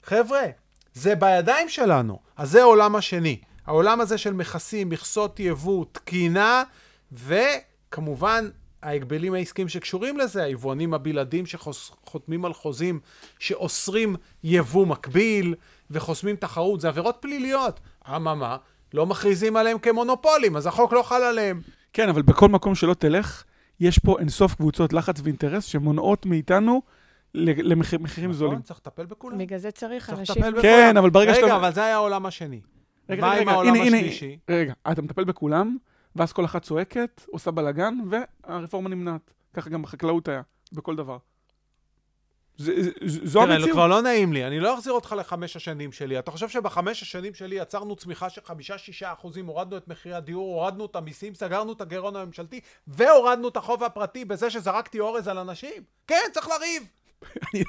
חבר'ה, זה בידיים שלנו. אז זה העולם השני. העולם הזה של מכסים, מכסות יבוא, תקינה, וכמובן, ההגבלים העסקיים שקשורים לזה, היבואנים הבלעדים שחותמים על חוזים שאוסרים יבוא מקביל וחוסמים תחרות, זה עבירות פליליות. אממה, לא מכריזים עליהם כמונופולים, אז החוק לא חל עליהם. כן, אבל בכל מקום שלא תלך, יש פה אינסוף קבוצות לחץ ואינטרס שמונעות מאיתנו למחירים זולים. נכון, צריך לטפל בכולם. בגלל זה צריך צריך אנשים... לטפל בכולם. כן, אבל ברגע רגע, שאתה... אבל זה היה העולם השני. רגע, מה רגע, עם רגע, העולם הנה, הנה, השלישי? רגע, אתה מטפל בכולם, ואז כל אחת צועקת, עושה בלאגן, והרפורמה נמנעת. ככה גם בחקלאות היה, בכל דבר. זה- זה- זו תראה, המציאות. כבר לא נעים לי, אני לא אחזיר אותך לחמש השנים שלי. אתה חושב שבחמש השנים שלי יצרנו צמיחה של חמישה-שישה אחוזים, הורדנו את מחירי הדיור, הורדנו את המיסים, סגרנו את הגירעון הממשלתי, והורדנו את החוב הפרטי בזה שזרקתי אורז על אנשים? כן, צריך לריב.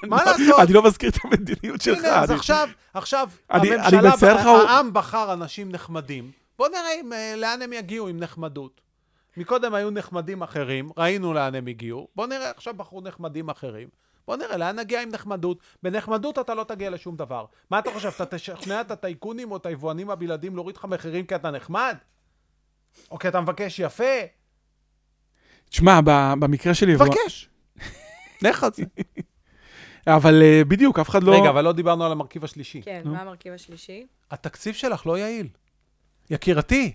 מה לא- לעשות? אני לא מזכיר את המדיניות שלך. הנה, אז עכשיו, עכשיו, הממשלה, העם בחר אנשים נחמדים. בוא נראה אם, אה, לאן הם יגיעו עם נחמדות. מקודם היו נחמדים אחרים, ראינו לאן הם הגיעו. בוא נראה, עכשיו בחרו נחמדים אחרים. בוא נראה, לאן נגיע עם נחמדות? בנחמדות אתה לא תגיע לשום דבר. מה אתה חושב, אתה תשכנע את הטייקונים או את היבואנים הבלעדים להוריד לך מחירים כי אתה נחמד? או כי אתה מבקש יפה? תשמע, במקרה שלי... תבקש. לך על זה. אבל אה, בדיוק, אף אחד לא... רגע, אבל לא דיברנו על המרכיב השלישי. כן. מה המרכיב השלישי? התקציב שלך לא יעיל. יקירתי,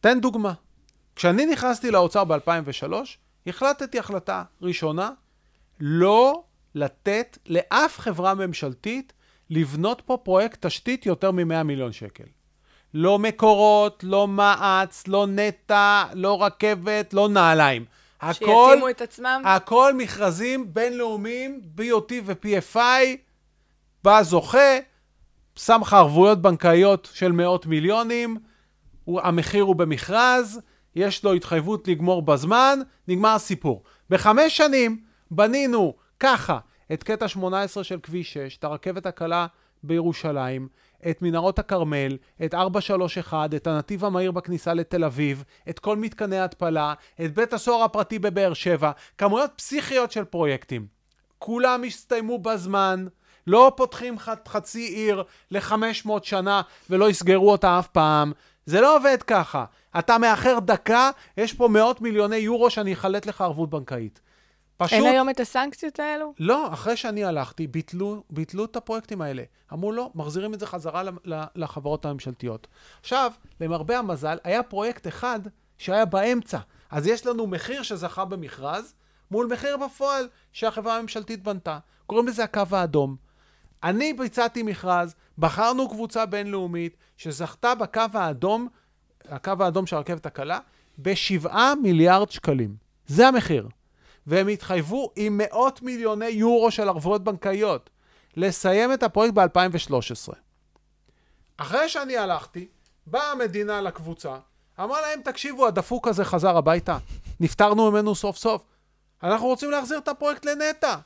תן דוגמה. כשאני נכנסתי לאוצר ב-2003, החלטתי החלטה ראשונה, לא לתת לאף חברה ממשלתית לבנות פה פרויקט תשתית יותר מ-100 מיליון שקל. לא מקורות, לא מע"צ, לא נטע, לא רכבת, לא נעליים. הכל, שיתאימו את עצמם. הכל מכרזים בינלאומיים, BOT ו-PFI, בא זוכה, שם לך ערבויות בנקאיות של מאות מיליונים, הוא, המחיר הוא במכרז, יש לו התחייבות לגמור בזמן, נגמר הסיפור. בחמש שנים בנינו ככה את קטע 18 של כביש 6, את הרכבת הקלה בירושלים, את מנהרות הכרמל, את 431, את הנתיב המהיר בכניסה לתל אביב, את כל מתקני ההתפלה, את בית הסוהר הפרטי בבאר שבע, כמויות פסיכיות של פרויקטים. כולם הסתיימו בזמן, לא פותחים ח- חצי עיר ל-500 שנה ולא יסגרו אותה אף פעם. זה לא עובד ככה. אתה מאחר דקה, יש פה מאות מיליוני יורו שאני אחלט לך ערבות בנקאית. פשוט... אין היום את הסנקציות האלו? לא, אחרי שאני הלכתי, ביטלו, ביטלו את הפרויקטים האלה. אמרו לא, מחזירים את זה חזרה לחברות הממשלתיות. עכשיו, למרבה המזל, היה פרויקט אחד שהיה באמצע. אז יש לנו מחיר שזכה במכרז, מול מחיר בפועל שהחברה הממשלתית בנתה. קוראים לזה הקו האדום. אני ביצעתי מכרז, בחרנו קבוצה בינלאומית שזכתה בקו האדום, הקו האדום של הרכבת הקלה, בשבעה מיליארד שקלים. זה המחיר. והם התחייבו עם מאות מיליוני יורו של ערבויות בנקאיות לסיים את הפרויקט ב-2013. אחרי שאני הלכתי, באה המדינה לקבוצה, אמרה להם, תקשיבו, הדפוק הזה חזר הביתה, נפטרנו ממנו סוף סוף. אנחנו רוצים להחזיר את הפרויקט לנטע.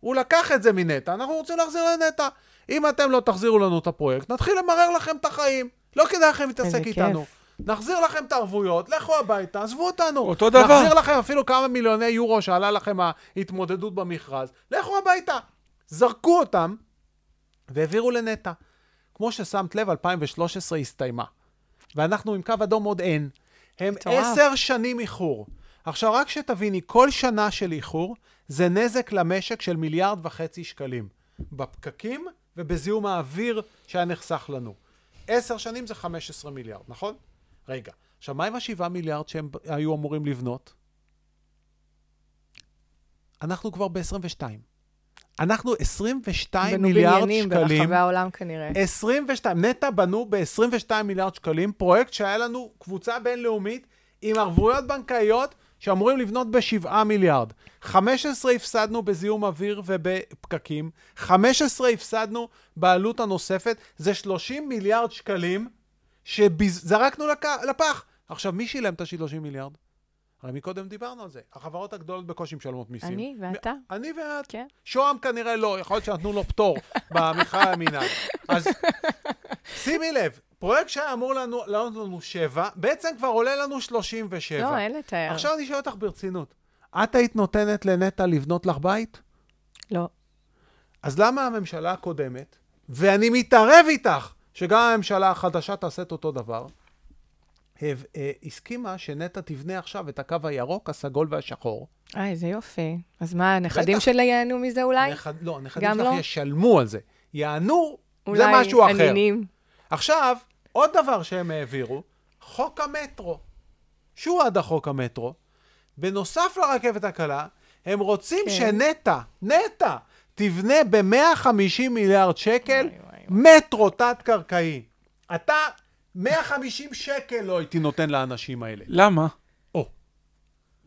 הוא לקח את זה מנטע, אנחנו רוצים להחזיר לנטע. אם אתם לא תחזירו לנו את הפרויקט, נתחיל למרר לכם את החיים. לא כדאי לכם להתעסק איתנו. נחזיר לכם את הערבויות, לכו הביתה, עזבו אותנו. אותו דבר. נחזיר לכם אפילו כמה מיליוני יורו שעלה לכם ההתמודדות במכרז, לכו הביתה. זרקו אותם והעבירו לנטע. כמו ששמת לב, 2013 הסתיימה. ואנחנו עם קו אדום עוד אין. הם. עשר שנים איחור. עכשיו, רק שתביני, כל שנה של איחור זה נזק למשק של מיליארד וחצי שקלים. בפקקים ובזיהום האוויר שהיה נחסך לנו. עשר שנים זה 15 מיליארד, נכון? רגע, עכשיו, מה עם השבעה מיליארד שהם היו אמורים לבנות? אנחנו כבר ב-22. אנחנו 22 מיליארד בנו שקלים. ברחבי העולם כנראה. 22, נטע בנו ב-22 מיליארד שקלים פרויקט שהיה לנו קבוצה בינלאומית עם ערבויות בנקאיות שאמורים לבנות ב-7 מיליארד. 15 הפסדנו בזיהום אוויר ובפקקים, 15 הפסדנו בעלות הנוספת, זה 30 מיליארד שקלים שזרקנו לק... לפח. עכשיו, מי שילם את ה-30 מיליארד? הרי מקודם דיברנו על זה. החברות הגדולות בקושי משלמות מיסים. אני ואתה. אני ואת. כן. שוהם כנראה לא, יכול להיות שנתנו לו פטור במכרז המינהל. אז שימי לב, פרויקט שהיה אמור לנו- לעלות לנו שבע, בעצם כבר עולה לנו 37. לא, אין לתאר. עכשיו אני שואל אותך ברצינות, את היית נותנת לנטע לבנות לך בית? לא. אז למה הממשלה הקודמת, ואני מתערב איתך שגם הממשלה החדשה תעשה את אותו דבר, אה, הסכימה שנטע תבנה עכשיו את הקו הירוק, הסגול והשחור. אה, איזה יופי. אז מה, הנכדים. שלי ייהנו מזה אולי? נכד, לא, הנכדים שלך לא? ישלמו על זה. יענו, זה אולי משהו אחר. הנינים. עכשיו, עוד דבר שהם העבירו, חוק המטרו. שהוא עד החוק המטרו. בנוסף לרכבת הקלה, הם רוצים כן. שנטע, נטע, תבנה ב-150 מיליארד שקל וואי, וואי, מטרו תת-קרקעי. אתה, 150 שקל לא הייתי נותן לאנשים האלה. למה? או,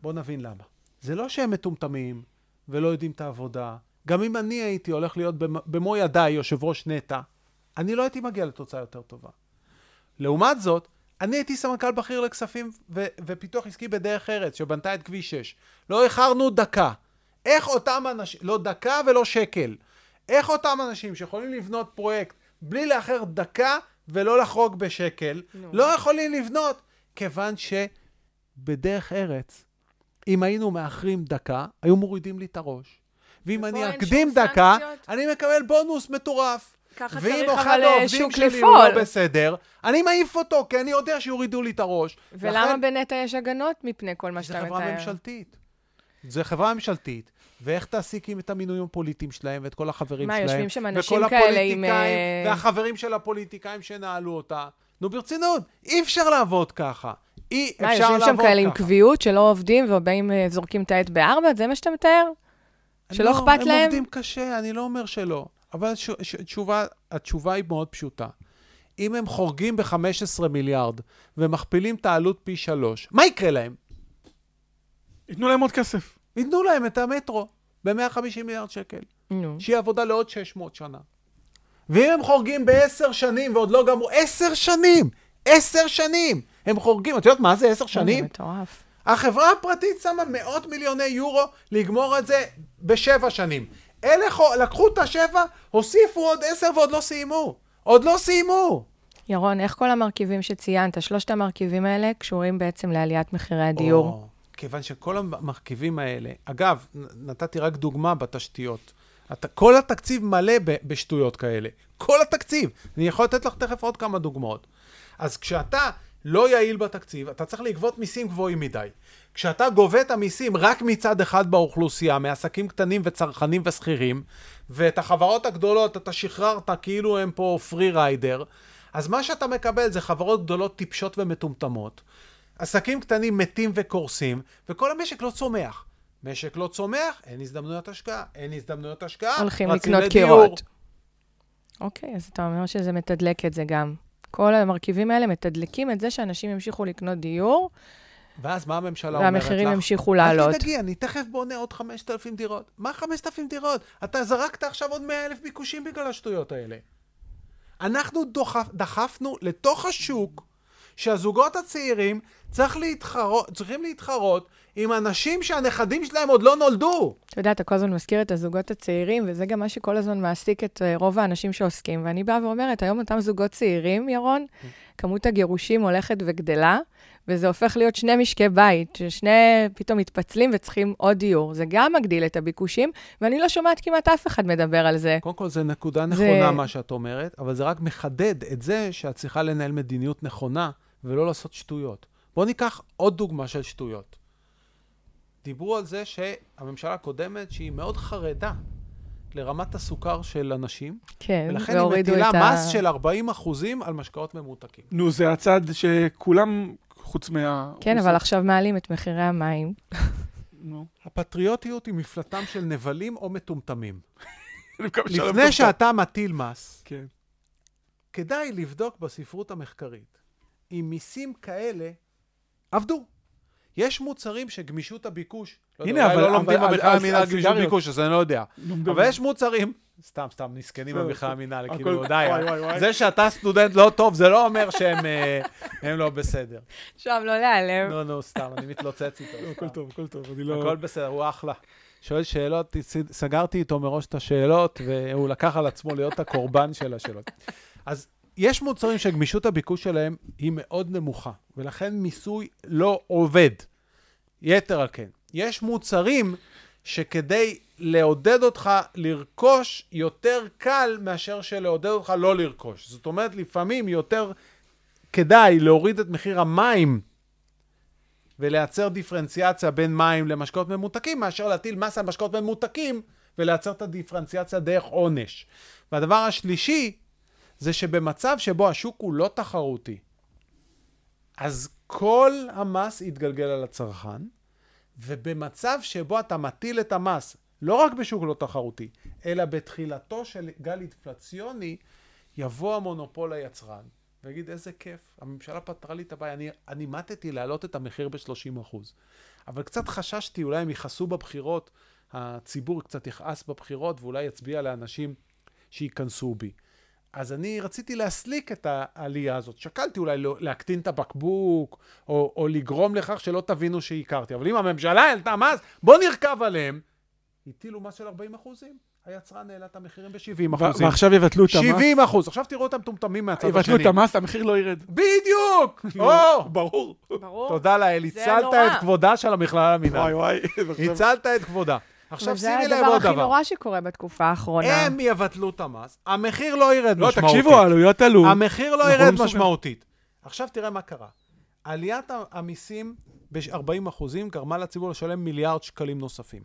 בוא נבין למה. זה לא שהם מטומטמים ולא יודעים את העבודה. גם אם אני הייתי הולך להיות במ- במו ידיי יושב ראש נטע, אני לא הייתי מגיע לתוצאה יותר טובה. לעומת זאת, אני הייתי סמנכ"ל בכיר לכספים ו- ופיתוח עסקי בדרך ארץ, שבנתה את כביש 6. לא איחרנו דקה. איך אותם אנשים, לא דקה ולא שקל, איך אותם אנשים שיכולים לבנות פרויקט בלי לאחר דקה ולא לחרוג בשקל, נו. לא יכולים לבנות? כיוון שבדרך ארץ, אם היינו מאחרים דקה, היו מורידים לי את הראש. ואם אני אקדים דקה, סנקציות? אני מקבל בונוס מטורף. ככה ואם צריך אחד אבל אה, העובדים שוק שלי הוא. לא בסדר, אני מעיף אותו, כי אני יודע שיורידו לי את הראש. ולמה לכן- בנטע יש הגנות מפני כל מה זה שאתה חברה מתאר? ממשלתית. זה חברה ממשלתית, ואיך תעסיקים את המינויים הפוליטיים שלהם ואת כל החברים מה, שלהם. יושבים שם אנשים כאלה עם, הפוליטיקאים אה, והחברים של הפוליטיקאים שנהלו אותה. נו, ברצינות, אי אפשר לעבוד ככה. אי מה, אפשר יושבים לעבוד שם כאלה עם ככה. קביעות שלא עובדים ובאים, אה, זורקים את העט בארבע? זה מה שאתה מתאר? שלא לא, אכפת הם להם? עובדים קשה, אני לא אומר שלא. אבל התש- התש- התשובה, התשובה היא מאוד פשוטה. אם הם חורגים ב-15 מיליארד ומכפילים את העלות פי שלוש, מה יקרה להם? ייתנו להם עוד כסף. ייתנו להם את המטרו ב-150 מיליארד שקל. נו. שיהיה עבודה לעוד 600 שנה. ואם הם חורגים בעשר שנים ועוד לא גמרו, עשר שנים! עשר שנים! הם חורגים, את יודעת מה זה עשר זה שנים? מטורף. החברה הפרטית שמה מאות מיליוני יורו לגמור את זה בשבע שנים. אלה חו- לקחו את השבע, הוסיפו עוד עשר ועוד לא סיימו. עוד לא סיימו. ירון, איך כל המרכיבים שציינת, שלושת המרכיבים האלה, קשורים בעצם לעליית מחירי הדיור? או, כיוון שכל המרכיבים האלה, אגב, נתתי רק דוגמה בתשתיות. אתה, כל התקציב מלא ב- בשטויות כאלה. כל התקציב. אני יכול לתת לך תכף עוד כמה דוגמאות. אז כשאתה לא יעיל בתקציב, אתה צריך לגבות מיסים גבוהים מדי. כשאתה גובה את המיסים רק מצד אחד באוכלוסייה, מעסקים קטנים וצרכנים ושכירים, ואת החברות הגדולות אתה שחררת כאילו הם פה פרי ריידר, אז מה שאתה מקבל זה חברות גדולות טיפשות ומטומטמות. עסקים קטנים מתים וקורסים, וכל המשק לא צומח. משק לא צומח, אין הזדמנויות השקעה. אין הזדמנויות השקעה, הולכים לקנות. קירות. אוקיי, אז אתה אומר שזה מתדלק את זה גם. כל המרכיבים האלה מתדלקים את זה שאנשים ימשיכו לקנות דיור, ואז מה הממשלה אומרת לך? והמחירים ימשיכו לעלות. אל תדאגי, אני תכף בונה עוד 5,000 דירות. מה 5,000 דירות? אתה זרקת עכשיו עוד 100,000 ביקושים בגלל השטויות האלה. אנחנו דוחף, דחפנו לתוך השוק שהזוגות הצעירים צריך להתחרות, צריכים להתחרות עם אנשים שהנכדים שלהם עוד לא נולדו. אתה יודע, אתה כל הזמן מזכיר את הזוגות הצעירים, וזה גם מה שכל הזמן מעסיק את אה, רוב האנשים שעוסקים. ואני באה ואומרת, היום אותם זוגות צעירים, ירון, כמות הגירושים הולכת וגדלה, וזה הופך להיות שני משקי בית, ששני פתאום מתפצלים וצריכים עוד דיור. זה גם מגדיל את הביקושים, ואני לא שומעת כמעט אף אחד מדבר על זה. קודם כל, זו נקודה זה- נכונה, מה שאת אומרת, אבל זה רק מחדד את זה שאת צריכה לנהל מדיניות נכונה ולא לעשות שטויות. בואו ניקח עוד דוגמה של שטויות. דיברו על זה שהממשלה הקודמת, שהיא מאוד חרדה לרמת הסוכר של אנשים, כן, ולכן היא מטילה את ה... מס של 40 אחוזים על משקאות ממותקים. נו, זה הצד שכולם, חוץ מה... כן, אבל עכשיו מעלים את מחירי המים. נו. הפטריוטיות היא מפלטם של נבלים או מטומטמים. לפני. שאתה מטיל מס, כן. כדאי לבדוק בספרות המחקרית אם מיסים כאלה עבדו. יש מוצרים שגמישות הביקוש, לא הנה, יודע, אולי אבל- לא לומדים במכלל אז- המינהל גמישות סיגריות. ביקוש, אז אני לא יודע. לא. אבל יש מוצרים, סתם, סתם, מסכנים בסדר, במכלל המינהל, כאילו, די. זה שאתה סטודנט לא טוב, זה לא אומר שהם אה, הם לא בסדר. שם לא להיעלם. נו, נו, סתם, אני מתלוצץ איתו. לא, הכל. טוב, הכל טוב, אני לא... הכל בסדר, הוא אחלה. שואל שאלות, סגרתי איתו מראש את השאלות, והוא לקח על עצמו להיות הקורבן של השאלות. אז יש מוצרים שגמישות הביקוש שלהם היא מאוד נמוכה, ולכן מיסוי לא עובד. יתר על כן. יש מוצרים שכדי לעודד אותך לרכוש, יותר קל מאשר שלעודד אותך לא לרכוש. זאת אומרת, לפעמים יותר כדאי להוריד את מחיר המים ולייצר דיפרנציאציה בין מים למשקאות ממותקים, מאשר להטיל מס על משקאות ממותקים ולייצר את הדיפרנציאציה דרך עונש. והדבר השלישי, זה שבמצב שבו השוק הוא לא תחרותי, אז כל המס יתגלגל על הצרכן, ובמצב שבו אתה מטיל את המס, לא רק בשוק לא תחרותי, אלא בתחילתו של גל אינפלציוני, יבוא המונופול ליצרן ויגיד, איזה כיף, הממשלה פתרה לי את הבעיה, אני, אני מטתי להעלות את המחיר ב-30%. אבל קצת חששתי, אולי הם יכעסו בבחירות, הציבור קצת יכעס בבחירות, ואולי יצביע לאנשים שייכנסו בי. אז אני רציתי להסליק את העלייה הזאת. שקלתי אולי לא- להקטין את הבקבוק, או, או לגרום לכך שלא תבינו שהכרתי. אבל אם הממשלה העלתה מס, בוא נרכב עליהם. הטילו מס של 40 אחוזים. היצרן העלה את המחירים ב-70 ו- אחוזים. ועכשיו יבטלו את המס. 70 אחוז. עכשיו תראו את המטומטמים מהצד יבטלו השני. את המס, המחיר לא ירד. בדיוק! או! ברור. ברור. תודה לאל, הצלת. את כבודה של המכללה וואי למינהל. וואי. ועכשיו- הצלת את כבודה. עכשיו וזה שימי לב הדבר עוד הכי דבר. נורא שקורה בתקופה האחרונה. הם יבטלו את המס, המחיר לא ירד לא, משמעותית. תקשיבו, העלויות עלו. המחיר לא ירד לא. משמעותית. עכשיו תראה מה קרה. עליית המיסים ב-40 אחוזים גרמה לציבור לשלם מיליארד שקלים נוספים.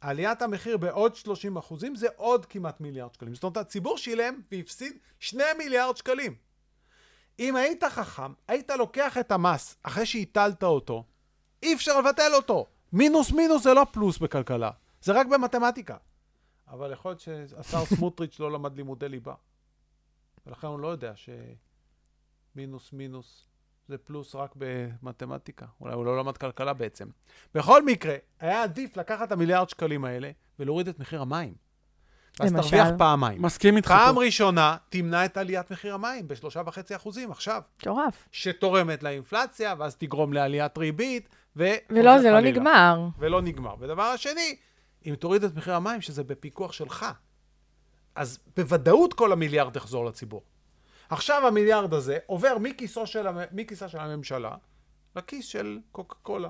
עליית המחיר בעוד 30 אחוזים זה עוד כמעט מיליארד שקלים. זאת אומרת, הציבור שילם והפסיד 2 מיליארד שקלים. אם היית חכם, היית לוקח את המס אחרי שהטלת אותו, אי אפשר לבטל אותו. מינוס מינוס זה לא פלוס בכלכלה, זה רק במתמטיקה. אבל יכול להיות שהשר סמוטריץ' לא למד לימודי ליבה. ולכן הוא לא יודע שמינוס מינוס זה פלוס רק במתמטיקה. אולי הוא לא למד כלכלה בעצם. בכל מקרה, היה עדיף לקחת את המיליארד שקלים האלה ולהוריד את מחיר המים. ואז למשל? תרוויח פעמיים. מסכים איתך פעם. ראשונה תמנע את עליית מחיר המים בשלושה וחצי אחוזים עכשיו, מטורף. שתורמת לאינפלציה, ואז תגרום לעליית ריבית, ו... ולא, זה לא חלילה. נגמר. ולא נגמר. ודבר השני, אם תוריד את מחיר המים, שזה בפיקוח שלך, אז בוודאות כל המיליארד יחזור לציבור. עכשיו המיליארד הזה עובר מכיסו של, המ- מכיסה של הממשלה לכיס של קוקה קולה.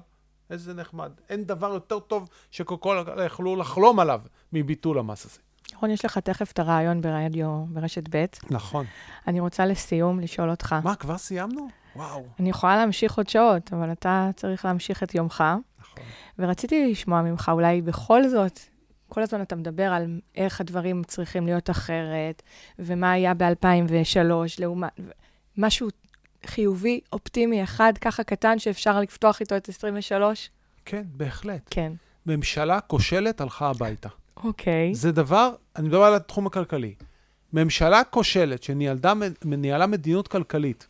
איזה נחמד. אין דבר יותר טוב שקוקה קולה יכלו לחלום עליו מביטול המס הזה. נכון, יש לך תכף את הרעיון ברדיו, ברשת ב'. נכון. אני רוצה לסיום לשאול אותך. מה, כבר סיימנו? וואו. אני יכולה להמשיך עוד שעות, אבל אתה צריך להמשיך את יומך. נכון. ורציתי לשמוע ממך, אולי בכל זאת, כל הזמן אתה מדבר על איך הדברים צריכים להיות אחרת, ומה היה ב-2003, לעומת... משהו חיובי, אופטימי, אחד ככה קטן שאפשר לפתוח איתו את 23? כן, בהחלט. כן. ממשלה כושלת הלכה הביתה. אוקיי. זה דבר, אני מדבר על התחום הכלכלי. ממשלה כושלת שניהלה ניהלה מדיניות כלכלית,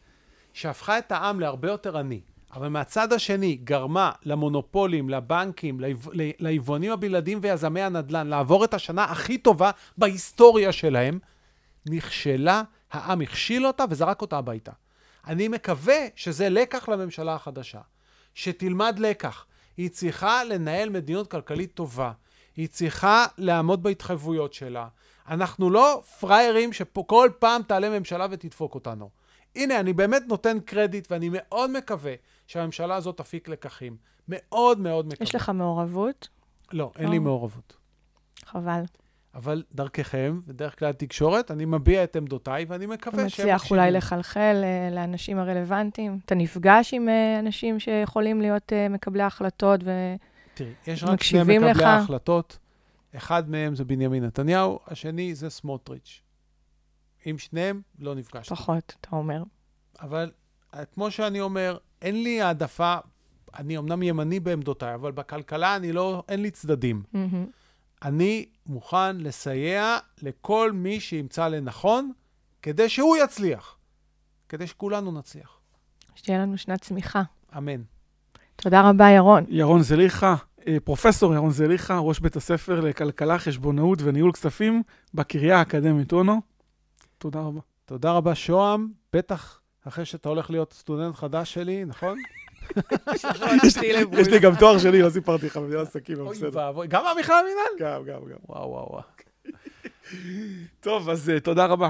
שהפכה את העם להרבה יותר עני, אבל מהצד השני גרמה למונופולים, לבנקים, ליבואנים הבלעדיים ויזמי הנדל"ן לעבור את השנה הכי טובה בהיסטוריה שלהם, נכשלה, העם הכשיל אותה וזרק אותה הביתה. אני מקווה שזה לקח לממשלה החדשה, שתלמד לקח. היא צריכה לנהל מדיניות כלכלית טובה. היא צריכה לעמוד בהתחייבויות שלה. אנחנו לא פראיירים שפה כל פעם תעלה ממשלה ותדפוק אותנו. הנה, אני באמת נותן קרדיט, ואני מאוד מקווה שהממשלה הזאת תפיק לקחים. מאוד מאוד מקווה. יש לך מעורבות? לא, אין לא. לי מעורבות. חבל. אבל דרככם, ודרך כלל התקשורת, אני מביע את עמדותיי, ואני אתה מקווה שהם מצליח מקשיבים. אולי לחלחל אה, לאנשים הרלוונטיים? אתה נפגש עם אה, אנשים שיכולים להיות אה, מקבלי החלטות ו... תראי, יש רק שני מקבלי לך? ההחלטות. אחד מהם זה בנימין נתניהו, השני זה סמוטריץ'. עם שניהם לא נפגשתי. פחות, אתה אומר. אבל אה, כמו שאני אומר, אין לי העדפה, אני אמנם ימני בעמדותיי, אבל בכלכלה אני לא, אין לי צדדים. מהמם. אני מוכן לסייע לכל מי שימצא לנכון, כדי שהוא יצליח. כדי שכולנו נצליח. שתהיה לנו שנת צמיחה. אמן. תודה רבה, ירון. ירון זליכה, אה, פרופסור ירון זליכה, ראש בית הספר לכלכלה, חשבונאות וניהול כספים בקריה האקדמית אונו. תודה רבה. תודה רבה, שוהם. בטח אחרי שאתה הולך להיות סטודנט חדש שלי, נכון? יש לי גם תואר שני, לא סיפרתי לך במדינת עסקים, אבל אוי בסדר. ואבוי. גם מהמכלל המינהל? גם, גם, גם. וואו, וואו, וואו. טוב, אז אה, תודה רבה.